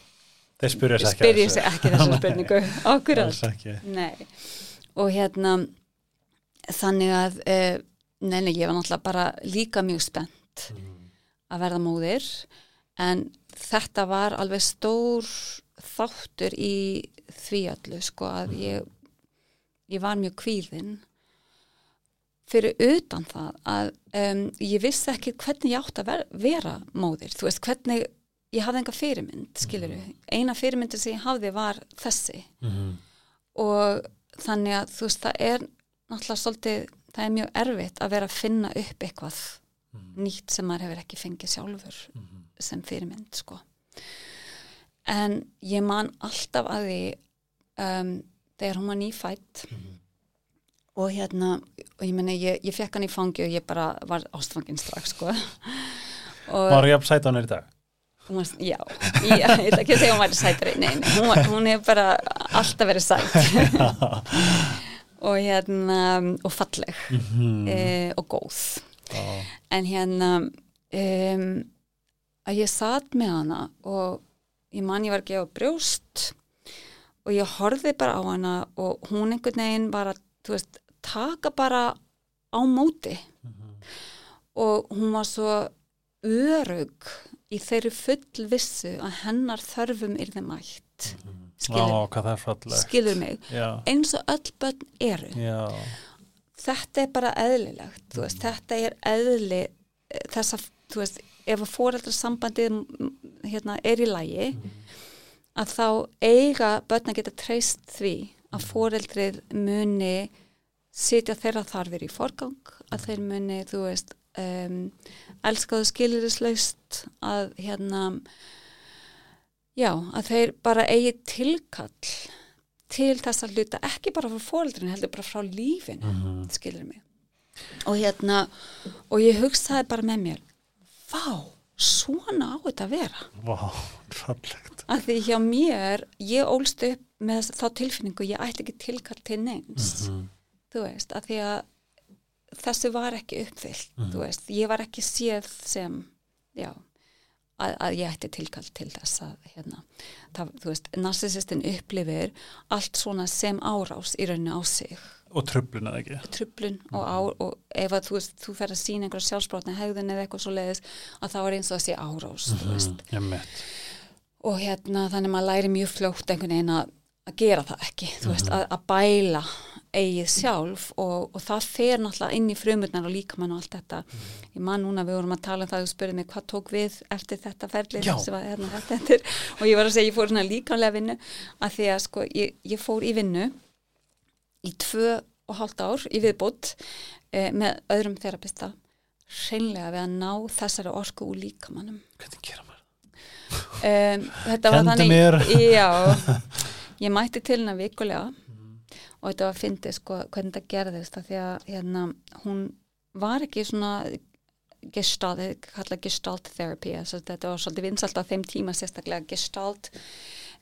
Þeir spyrja sér ekki. sig ekki þessar spurningu. Akkurat. Alls. Og hérna, þannig að, uh, nei, nei, ég var náttúrulega bara líka mjög spennt að verða móðir, en þetta var alveg stór þáttur í því allu, sko, að ég, ég var mjög kvíðin fyrir utan það að um, ég vissi ekki hvernig ég átt að ver vera móðir, þú veist, hvernig ég hafði enga fyrirmynd, skilur eina fyrirmyndin sem ég hafði var þessi. Mhm. og þannig að þú veist, það er náttúrulega svolítið, það er mjög erfitt að vera að finna upp eitthvað nýtt sem maður hefur ekki fengið sjálfur sem fyrirmynd, sko. En ég man alltaf að því um, þegar hún var nýfætt og hérna og ég meni, ég, ég fekk hann í fangi og ég bara var ástfangin strax, sko og Var ég að sæta hann í dag? Var, já, ég ætla ekki að segja hún væri sætari, nei, nei, hún, hún hefur bara alltaf verið sæt og hérna, og falleg Mhm. e, og góð, Já. en hérna um, að ég satt með hana og ég man ég var að gefa brjóst og ég horfði bara á hana og hún einhvern veginn var að, þú veist, taka bara á móti. Og hún var svo örug í þeirri fullvissu að hennar þörfum er þeim mætt Ó, skilur, falleg. skilur mig. Já. eins og öll börn eru. Já. þetta er bara eðlilegt þú veist, þetta er eðli þess að, þú veist, ef að fóreldrarsambandið m, hérna, er í lagi að þá eiga börn að geta treyst því að fóreldrið muni sitja þeirra þarfir í forgang að þeir muni, þú veist um, elskaðu skilirislaust að hérna já, að þeir bara eigi tilkall til þess að hluta ekki bara frá fóreldrinu, heldur bara frá lífinu Mhm. skilur mig og hérna og ég hugsaði bara með mér vá, svona á þetta að vera Vá, fallegt. að því hjá mér, ég ólst upp með þá tilfinningu, ég ætti ekki tilkall til neins, Mhm. Þú veist að því að þessu var ekki uppfyllt, Mhm. þú veist ég var ekki séð sem já, að, að ég ætti tilkall til þess að, hérna það, þú veist, narsisistin upplifir allt svona sem árás í rauninu á sig Og tröflun eða ekki. trublun og á og ef að þú, veist, þú fer að sína einhverja sjálfsbrotna hegðun eða eitthvað svo leiðis að það var eins og að sé árás þú veist. Mm, ég mitt. og hérna þannig maður læri mjög fljótt einhvern veginn að, að gera það ekki þú veist, að, að bæla eigið sjálf og, og það fer náttúrulega inn í frumurnar og líkamann og allt þetta. Ég man núna við vorum að tala um það og spurði mig hvað tók við eftir þetta ferli Já. sem var hérna og ég var að segja ég fór svona líkanlega vinnu að því að sko ég, ég fór í vinnu í tvö og hálft ár í viðbútt eh, með öðrum þerapista hreinlega við að ná þessari orku úr líkamannum. Hvernig gera maður? um, þetta var þannig já, ég mætti til hennar vikulega og þetta var að fyndi sko hvernig þetta gerðist því að hérna, hún var ekki svona gestalt, kalla gestalt therapy þetta var svolítið vinsalt á þeim tíma sérstaklega. Gestalt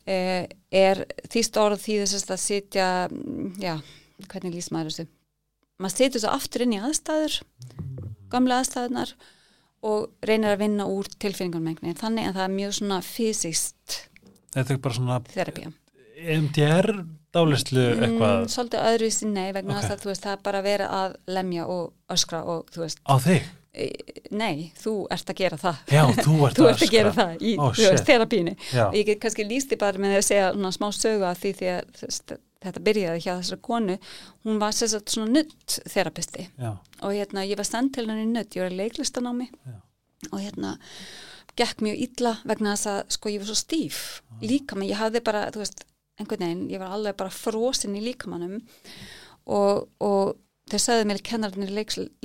eh, er þýst orð því þess að sitja já, hvernig lýst maður þessu? Maður situr svo aftur inn í aðstæður gamla aðstæðunar og reynir að vinna úr tilfinningarmengni þannig að það er mjög svona fysiskt Þetta er bara svona þerapía MDR dálistlu eitthvað? mm, svolítið öðru í sinni vegna Ok. þess að þú veist það er bara að vera að lemja og öskra og þú veist. Á þig. nei, þú ert að gera það. Já, þú ert þú að ert að gera öskra. það í þerapíni Já, og ég get kannski lísti bara með að segja svona smá sögu að því því að þetta byrjaði hjá þessari konu. Hún var sér satt svona nutt þerapisti já, og hérna ég var send til henni nutt, ég var í leiklistanámi. Já. og hérna gekk mjög illa vegna þess að sko ég var svo stíf líkamann, ég hafði bara, þú veist einhvern veginn, ég var alveg bara frosin í líkamannum og, og þeir sagði mér kennarinn í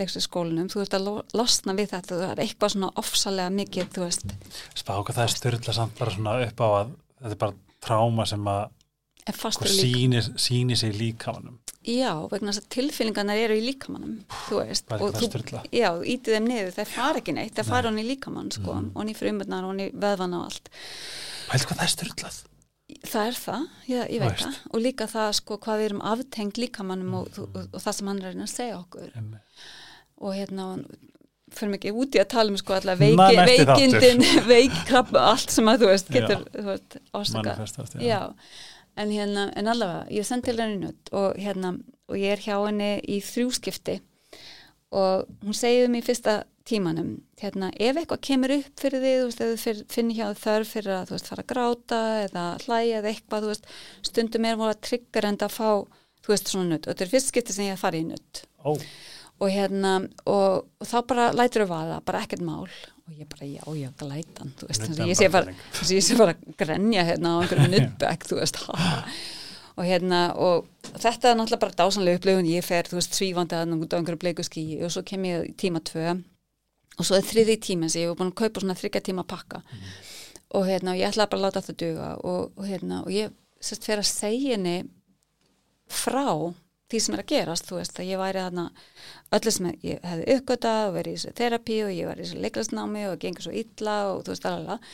leiksliskólinum, þú veist að lo- losna við þetta, það er eitthvað svona ofsalega mikið, þú veist, spáka það er styrla samt bara svona upp á að þetta er bara tráma sem að sýnir, sýnir sig í líkamannum já, vegna þess að tilfyllingarnar eru í líkamannum þú veist, Bara og þú já, ítið þeim niður, það fara ekki neitt það fara hann í líkamann, sko, og hann í frumurnar og hann í veðvana og allt. Pælt hvað það er styrlað Það er það, ég, ég veit það. Og líka það sko hvað við erum aftengt líkamannum og, og, og, og það sem hann er að segja okkur. Og hérna fyrir mikið úti að tala um sko allar Na, veiki, veikindin, veikkrabb allt sem að þú veist getur ásaka en hérna, en allavega ég sendi henni nutt og hérna og ég er hjá henni í þrjúskipti og hún segið mér í fyrsta tímanum, hérna, ef eitthvað kemur upp fyrir þig, þú veist, ef þú finnir hjá þörf fyrir að, þú veist, fara að gráta eða hlæja eða eitthvað, þú veist, stundum er voru að tryggur enda að fá, þú veist, svona nutt og þetta er fyrst skipti sem ég hef farið í nutt Ó, og hérna, og, og þá bara lætur við vaða, bara ekkert mál. Og ég bara, já, já, glætan, þú veist, að ég sé bara að ég sé bara að grenja hérna á einhverju nuttbæk, þú veist, og hérna, og þetta er náttúrulega bara dásanlega upplifun, ég fer, þú veist, svífandi að einhverju bleiku skíi og svo kem ég tíma tvö og svo er þriði tíma sem ég var búin að kaupa svona þryggja tíma pakka. Og hérna, og ég ætlaði bara að láta það duga. Og, og hérna, og ég sérst fer að segja henni frá því sem er að gerast, þú veist, að ég væri þarna öllu sem ég hefði uppgötað og verið í þessu terapi og ég var í þessu leiklasnámi og gengur svo illa og þú veist alveg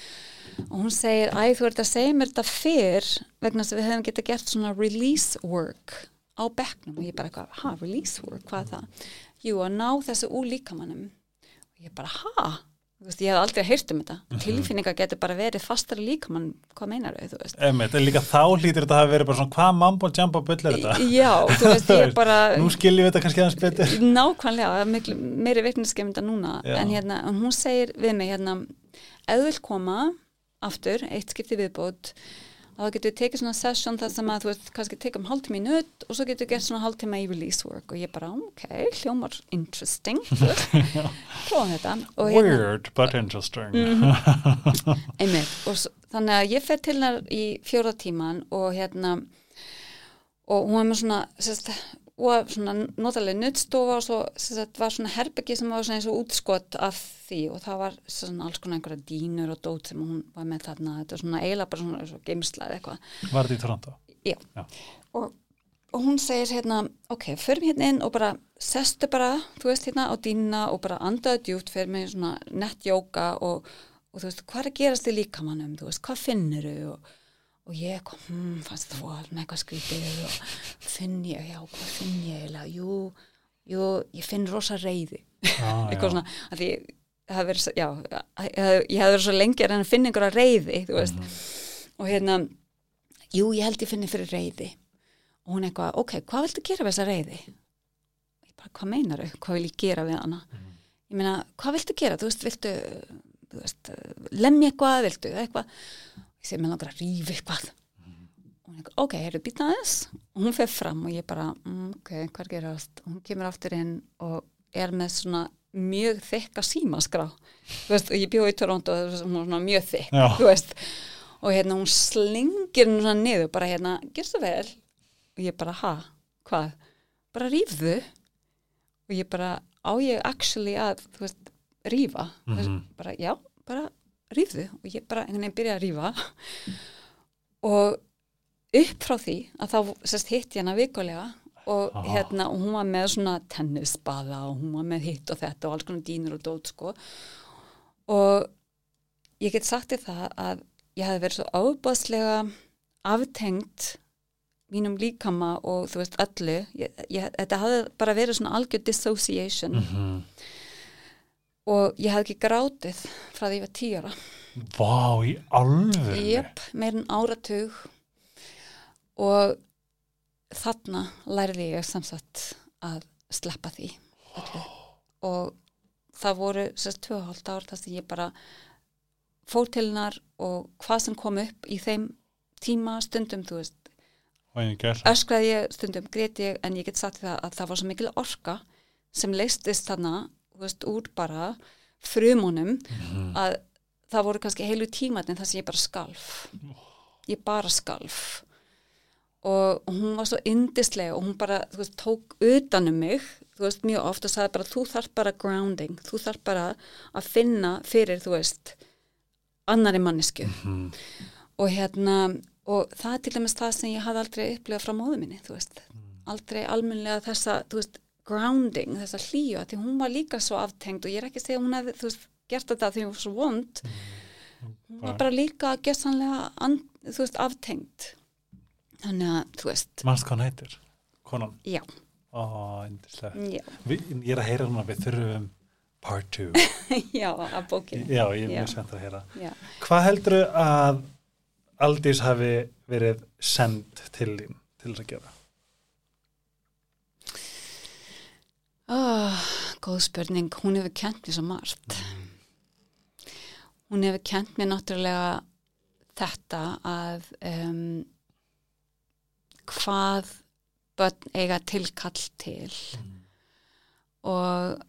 og hún segir, æ, þú ert að segja mér þetta fyrr vegna að við hefum getað gert svona release work á bekknum. Og ég bara, ha, release work, hvað það? Jú, að ná þessu úr líkamannum ég bara, ha? Veist, ég hef aldrei heyrt um þetta. Tilfinningar getur bara verið fastar í líkamann, hvað meinar þau, þú veist? emmitt, en líka þá hlýtir þetta að verið bara svona hvað mambo jumbo bull er þetta Já, þú veist, ég bara Nú skiljum við þetta kannski aðeins betur nákvæmlega, miklu, meiri veikniskemynda núna, Já. en hérna, hún segir við mig hérna, þú vil koma aftur, eitt skipti viðbót að þá getur við tekið svona session þar sem að þú veist, kannski tekið um hálftíma í nutt og svo getur við gert svona hálftíma í release work og ég bara, ok, hljómar interesting, prófum þetta og hérna, Weird but interesting. Einmitt, og svo, þannig að ég fer til hennar í fjóra tíman og hérna og hún var með svona sérst, og svona notalega nuttstofa og svo sérst, var svona herbyggi sem var svona eins og útskott af því og það var svona alls konar einhverja dýnur og dót sem hún var með þarna þetta var svona eiginlega bara svona, svona geimsla eða eitthvað Var þetta í Toronto? Já. Já. Og og hún segir hérna, ok, förum hérna inn og bara sestu bara, þú veist hérna á dýna og bara andaðu djúpt fyrir mig svona nett jóka og, og þú veist, hvað er að gerast í líkamannum, þú veist, hvað finnur þau og, og ég kom, hm, fannst það var með eitthvað skrítið og finn ég, já, hvað finn ég eiginlega, jú, jú, ég finn rosa reyði, ah, eitthvað svona, að því ég hef verið, já, ég hef verið svo lengi að reyna að finna einhverja reyði, þú veist, og hérna, jú, ég held ég finni fyrir reyði og hún eitthvað, ok, hvað viltu gera við þessa reyði? Ég bara, hvað meinar þau? Hvað vil ég gera við hana? Ég meina, hvað viltu gera? Þú veist, viltu, þú veist, lemja eitthvað, viltu eitthvað? Ég segi, mér langar að rífa eitthvað. Og hún eitthvað, ok, heyrðu, býta aðeins. Og hún fer fram og ég bara, mm, ok, hvað er gerast? Hún kemur aftur inn og er með svona mjög þykka símaskrá. Veist, og ég bjóði í Toronto og hún var svona mjög veist. Og hérna, hún slingir hún svona niður, bara hérna, gerstu vel? og ég bara, ha, hvað? Bara rífðu og ég bara, á ég actually að, veist, rífa mm Mhm. bara, já, bara rífðu og ég bara einhvern veginn byrja að rífa og upp frá því að þá sérst hitt ég hana vikulega og Aha. hérna, og hún var með svona tennisbaða og hún var með hitt og þetta og alls konar dýnur og dót, sko og ég get sagt þér það að ég hefði verið svo ábæðslega aftengt mínum líkama og þú veist öllu, ég, ég, þetta hafði bara verið svona algjör dissociation Mhm. Og ég hafði ekki grátið frá því ég var tíara Vá, í alveg Jöp, meirinn áratug. Og þarna lærði ég sem sagt að sleppa því öllu. Og það voru sérst tvö og hálft ár þar sem ég bara fór til hennar og hvað sem kom upp í þeim tíma stundum, þú veist, öskraði ég stundum, grét ég en ég get sagt það að það var svo mikil orka sem leistist þarna veist, úr bara frumunum að það voru kannski heilu tímatinn þar sem ég bara skalf. Ég bara skalf. Og hún var svo yndislega og hún bara, veist, tók utan um mig, veist, mjög oft og sagði bara, þú þarf bara grounding, þú þarf bara að finna fyrir, þú veist annari mannesku Mhm. og hérna og það er til dæmis það sem ég hafði aldrei upplifað frá móðu minni, þú veist. Aldrei almennilega þessa, þú veist grounding, þessa hlýju, því hún var líka svo aftengd og ég er ekki að segja að hún hefði, þú veist gert þetta því hún var svo vond. Hún var bara líka gessanlega þú veist, aftengd. Þannig að, þú veist. Manst hvað hann heitir? Konan? Já, Ó, já, Vi, Ég er að heyra núna, við þurfum part 2 já, að bókinu Já, ég er mjög spennt að heyra. Já. Hvað heldur að Aldís hafi verið send til þín til þess að gera? Oh, góð spurning, hún hefur kent mér svo margt. Hún hefur kent mér náttúrulega þetta að um, hvað börn eiga tilkall til og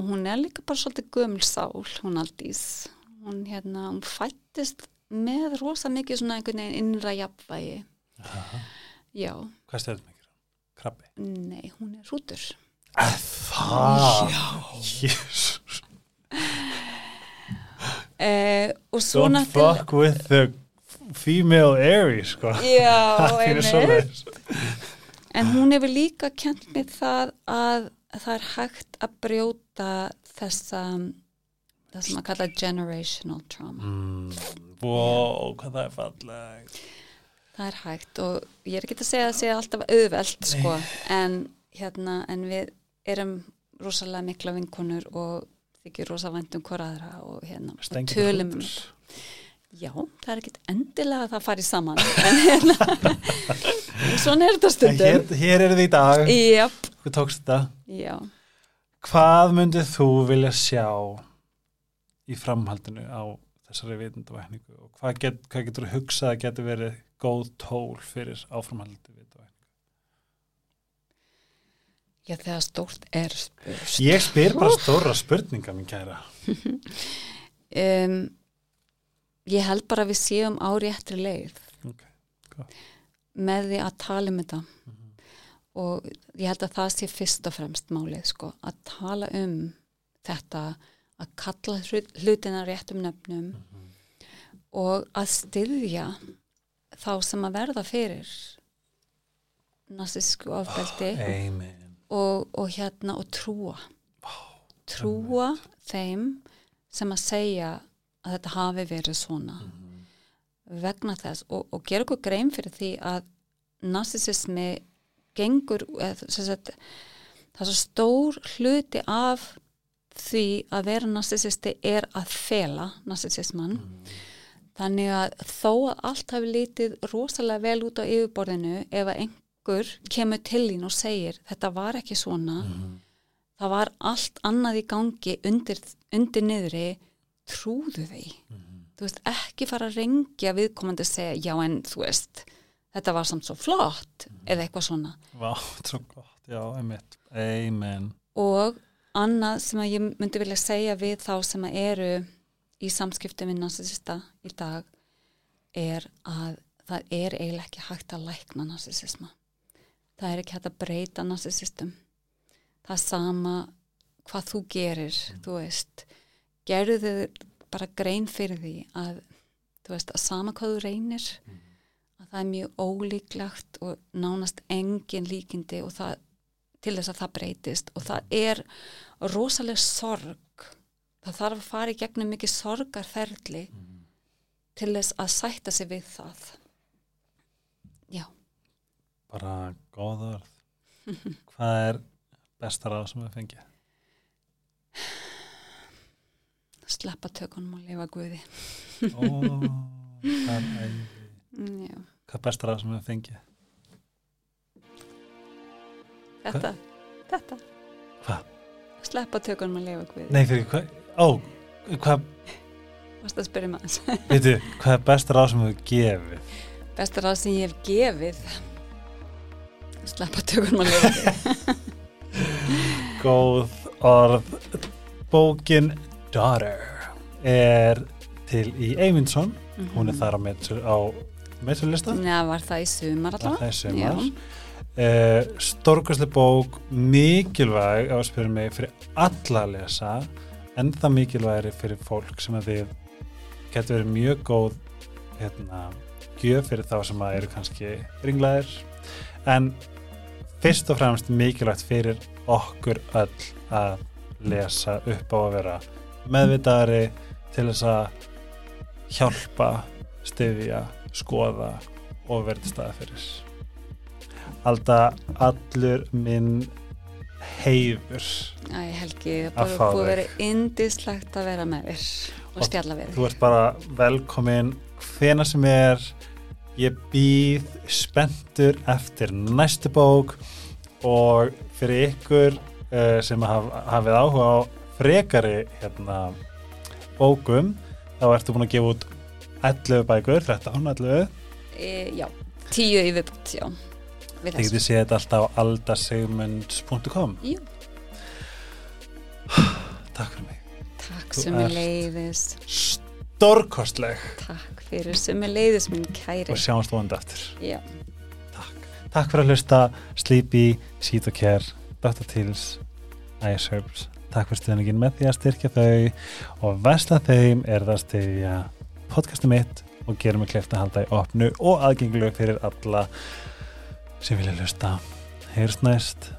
hún er líka bara svolítið gömul sál, hún aldís. Hún, hérna, hún fættist með rosa mikið svona einhvern veginn innra jafnvægi. Aha. Já, Hvað stæðum mikið? Krabbi? nei, hún er hrútur. Að það? Jésús Eh, og svo Don't náttúrulega- fuck with the female Aries sko. Já, einmitt. En hún hefur líka kent mér það að það er hægt að brjóta þessa það sem að kalla generational trauma. mm, Wow, hvað það er falleg Það er hægt og ég er ekki að segja að það sé alltaf auðvelt sko, en hérna, en við erum rosalega mikla vinkonur og þykir rosa væntum hver aðra og hérna, og Stengið tölum um. Já, það er ekkit endilega að það fari saman en hérna svona er þetta stundum. Hér, hér er þið í dag. Jáp, Hvað tókst þetta? já. Hvað myndið þú vilja sjá í framhaldinu á þessari vitundavækningu og hvað, get, hvað getur þú hugsað að getur verið góð tól fyrir áframhaldi vitundavækningu? Já, þegar stórt er spurt. Ég spyr bara stóra spurninga, mín kæra. Um, ég held bara að við séum á réttri leið Ok, gott. með því að tala um þetta og ég held að það sé fyrst og fremst málið, sko, að tala um þetta, að kalla hlut- hlutina réttum nöfnum og að styðja þá sem að verða fyrir narsisku ofbeldi Amen og, og hérna og trúa. Trúa þeim sem að segja að þetta hafi verið svona. Vegna þess og, og gera okkur grein fyrir því að narsisismi gengur sem sagt, það er svo stór hluti af því að vera narsisisti er að fela narsisisman þannig að þó að allt hafi lítið rosalega vel út á yfirborðinu ef að einhver kemur til þín og segir þetta var ekki svona. Það var allt annað í gangi undir, undir niðri. Trúðu því. Þú veist ekki fara að rengja viðkomandi að segja já en þú veist þetta var samt svo flott eða eitthvað svona. Vá, svo gott, já, einmitt. Amen. Og annað sem að ég myndi vilja segja við þá sem að eru í samskiptum við narsisista í dag er að það er eiginlega ekki hægt að lækna narsisisma það er ekki hægt að breyta narsisistum það er sama hvað þú gerir þú veist. Gerðu þau bara grein fyrir því að þú veist að sama hvað þú reynir að það er mjög ólíklegt og nánast engin líkindi og það til þess að það breytist. Og það er rosalega sorg. Það þarf að fara í gegnum mikið sorgarferli til þess að sætta sig við það. Já, Bara góð orð Hvað er besta ráð sem við fengið? sleppa tökunum og lifa guði Ó, hvað er æði já. Hvað besta ráð sem við fengið? þetta, þetta Hvað? sleppa tökunum og lifa guði Nei, fyrir hvað? Ó, hvað, varst að spyrja maður veitu, hvað er besta ráð sem við gefið? besta ráð sem ég hef gefið sleppa tökunum og lifa Góð orð. Bókin Daughter er til í Eymundsson hún er þar á meturlista. Já, var það í sumar allavega? er uh, stórkastlega bók mikilvæg á að spyrja mig fyrir alla að lesa. En það mikilvægri fyrir fólk sem að þið getur verið mjög góð hérna, gjöf fyrir þá sem að eru kannski ringlaðir. En fyrst og fremst mikilvægt fyrir okkur öll að lesa upp á að vera meðvitaðari til þess að hjálpa, styðja, skoða og verða til staða fyrir. Alda allur minn heiður. Æ, Helgi, það búið að vera indislegt að vera með þér og Og spjalla við Þú ert bara velkomin hvena sem er. Ég býð spenntur eftir næstu bók og fyrir ykkur uh, sem haf, hafið áhuga á frekari hérna, bókum þá ertu búin að gefa út 11 bækur, 13, 11 e, Já, tíu í viðbútt, já við Þið getið séð þetta alltaf á aldasegmunds.com Jú, Takk fyrir mig. takk sem er ert- leiðis Stórkostleg Takk fyrir sem er leiðis minn kæri og sjáumst vonandi aftur. Já, Takk. Takk fyrir að hlusta Sleepy, Seat og Care, Dr. Teals, Ice Herbs. Takk fyrir stuðningin með því að styrkja þau og vesla þeim er það að styrja podcastum mitt og gerum við kleft að halda í opnu og aðgenglu fyrir alla sem vilja hlusta. Heyrst næst.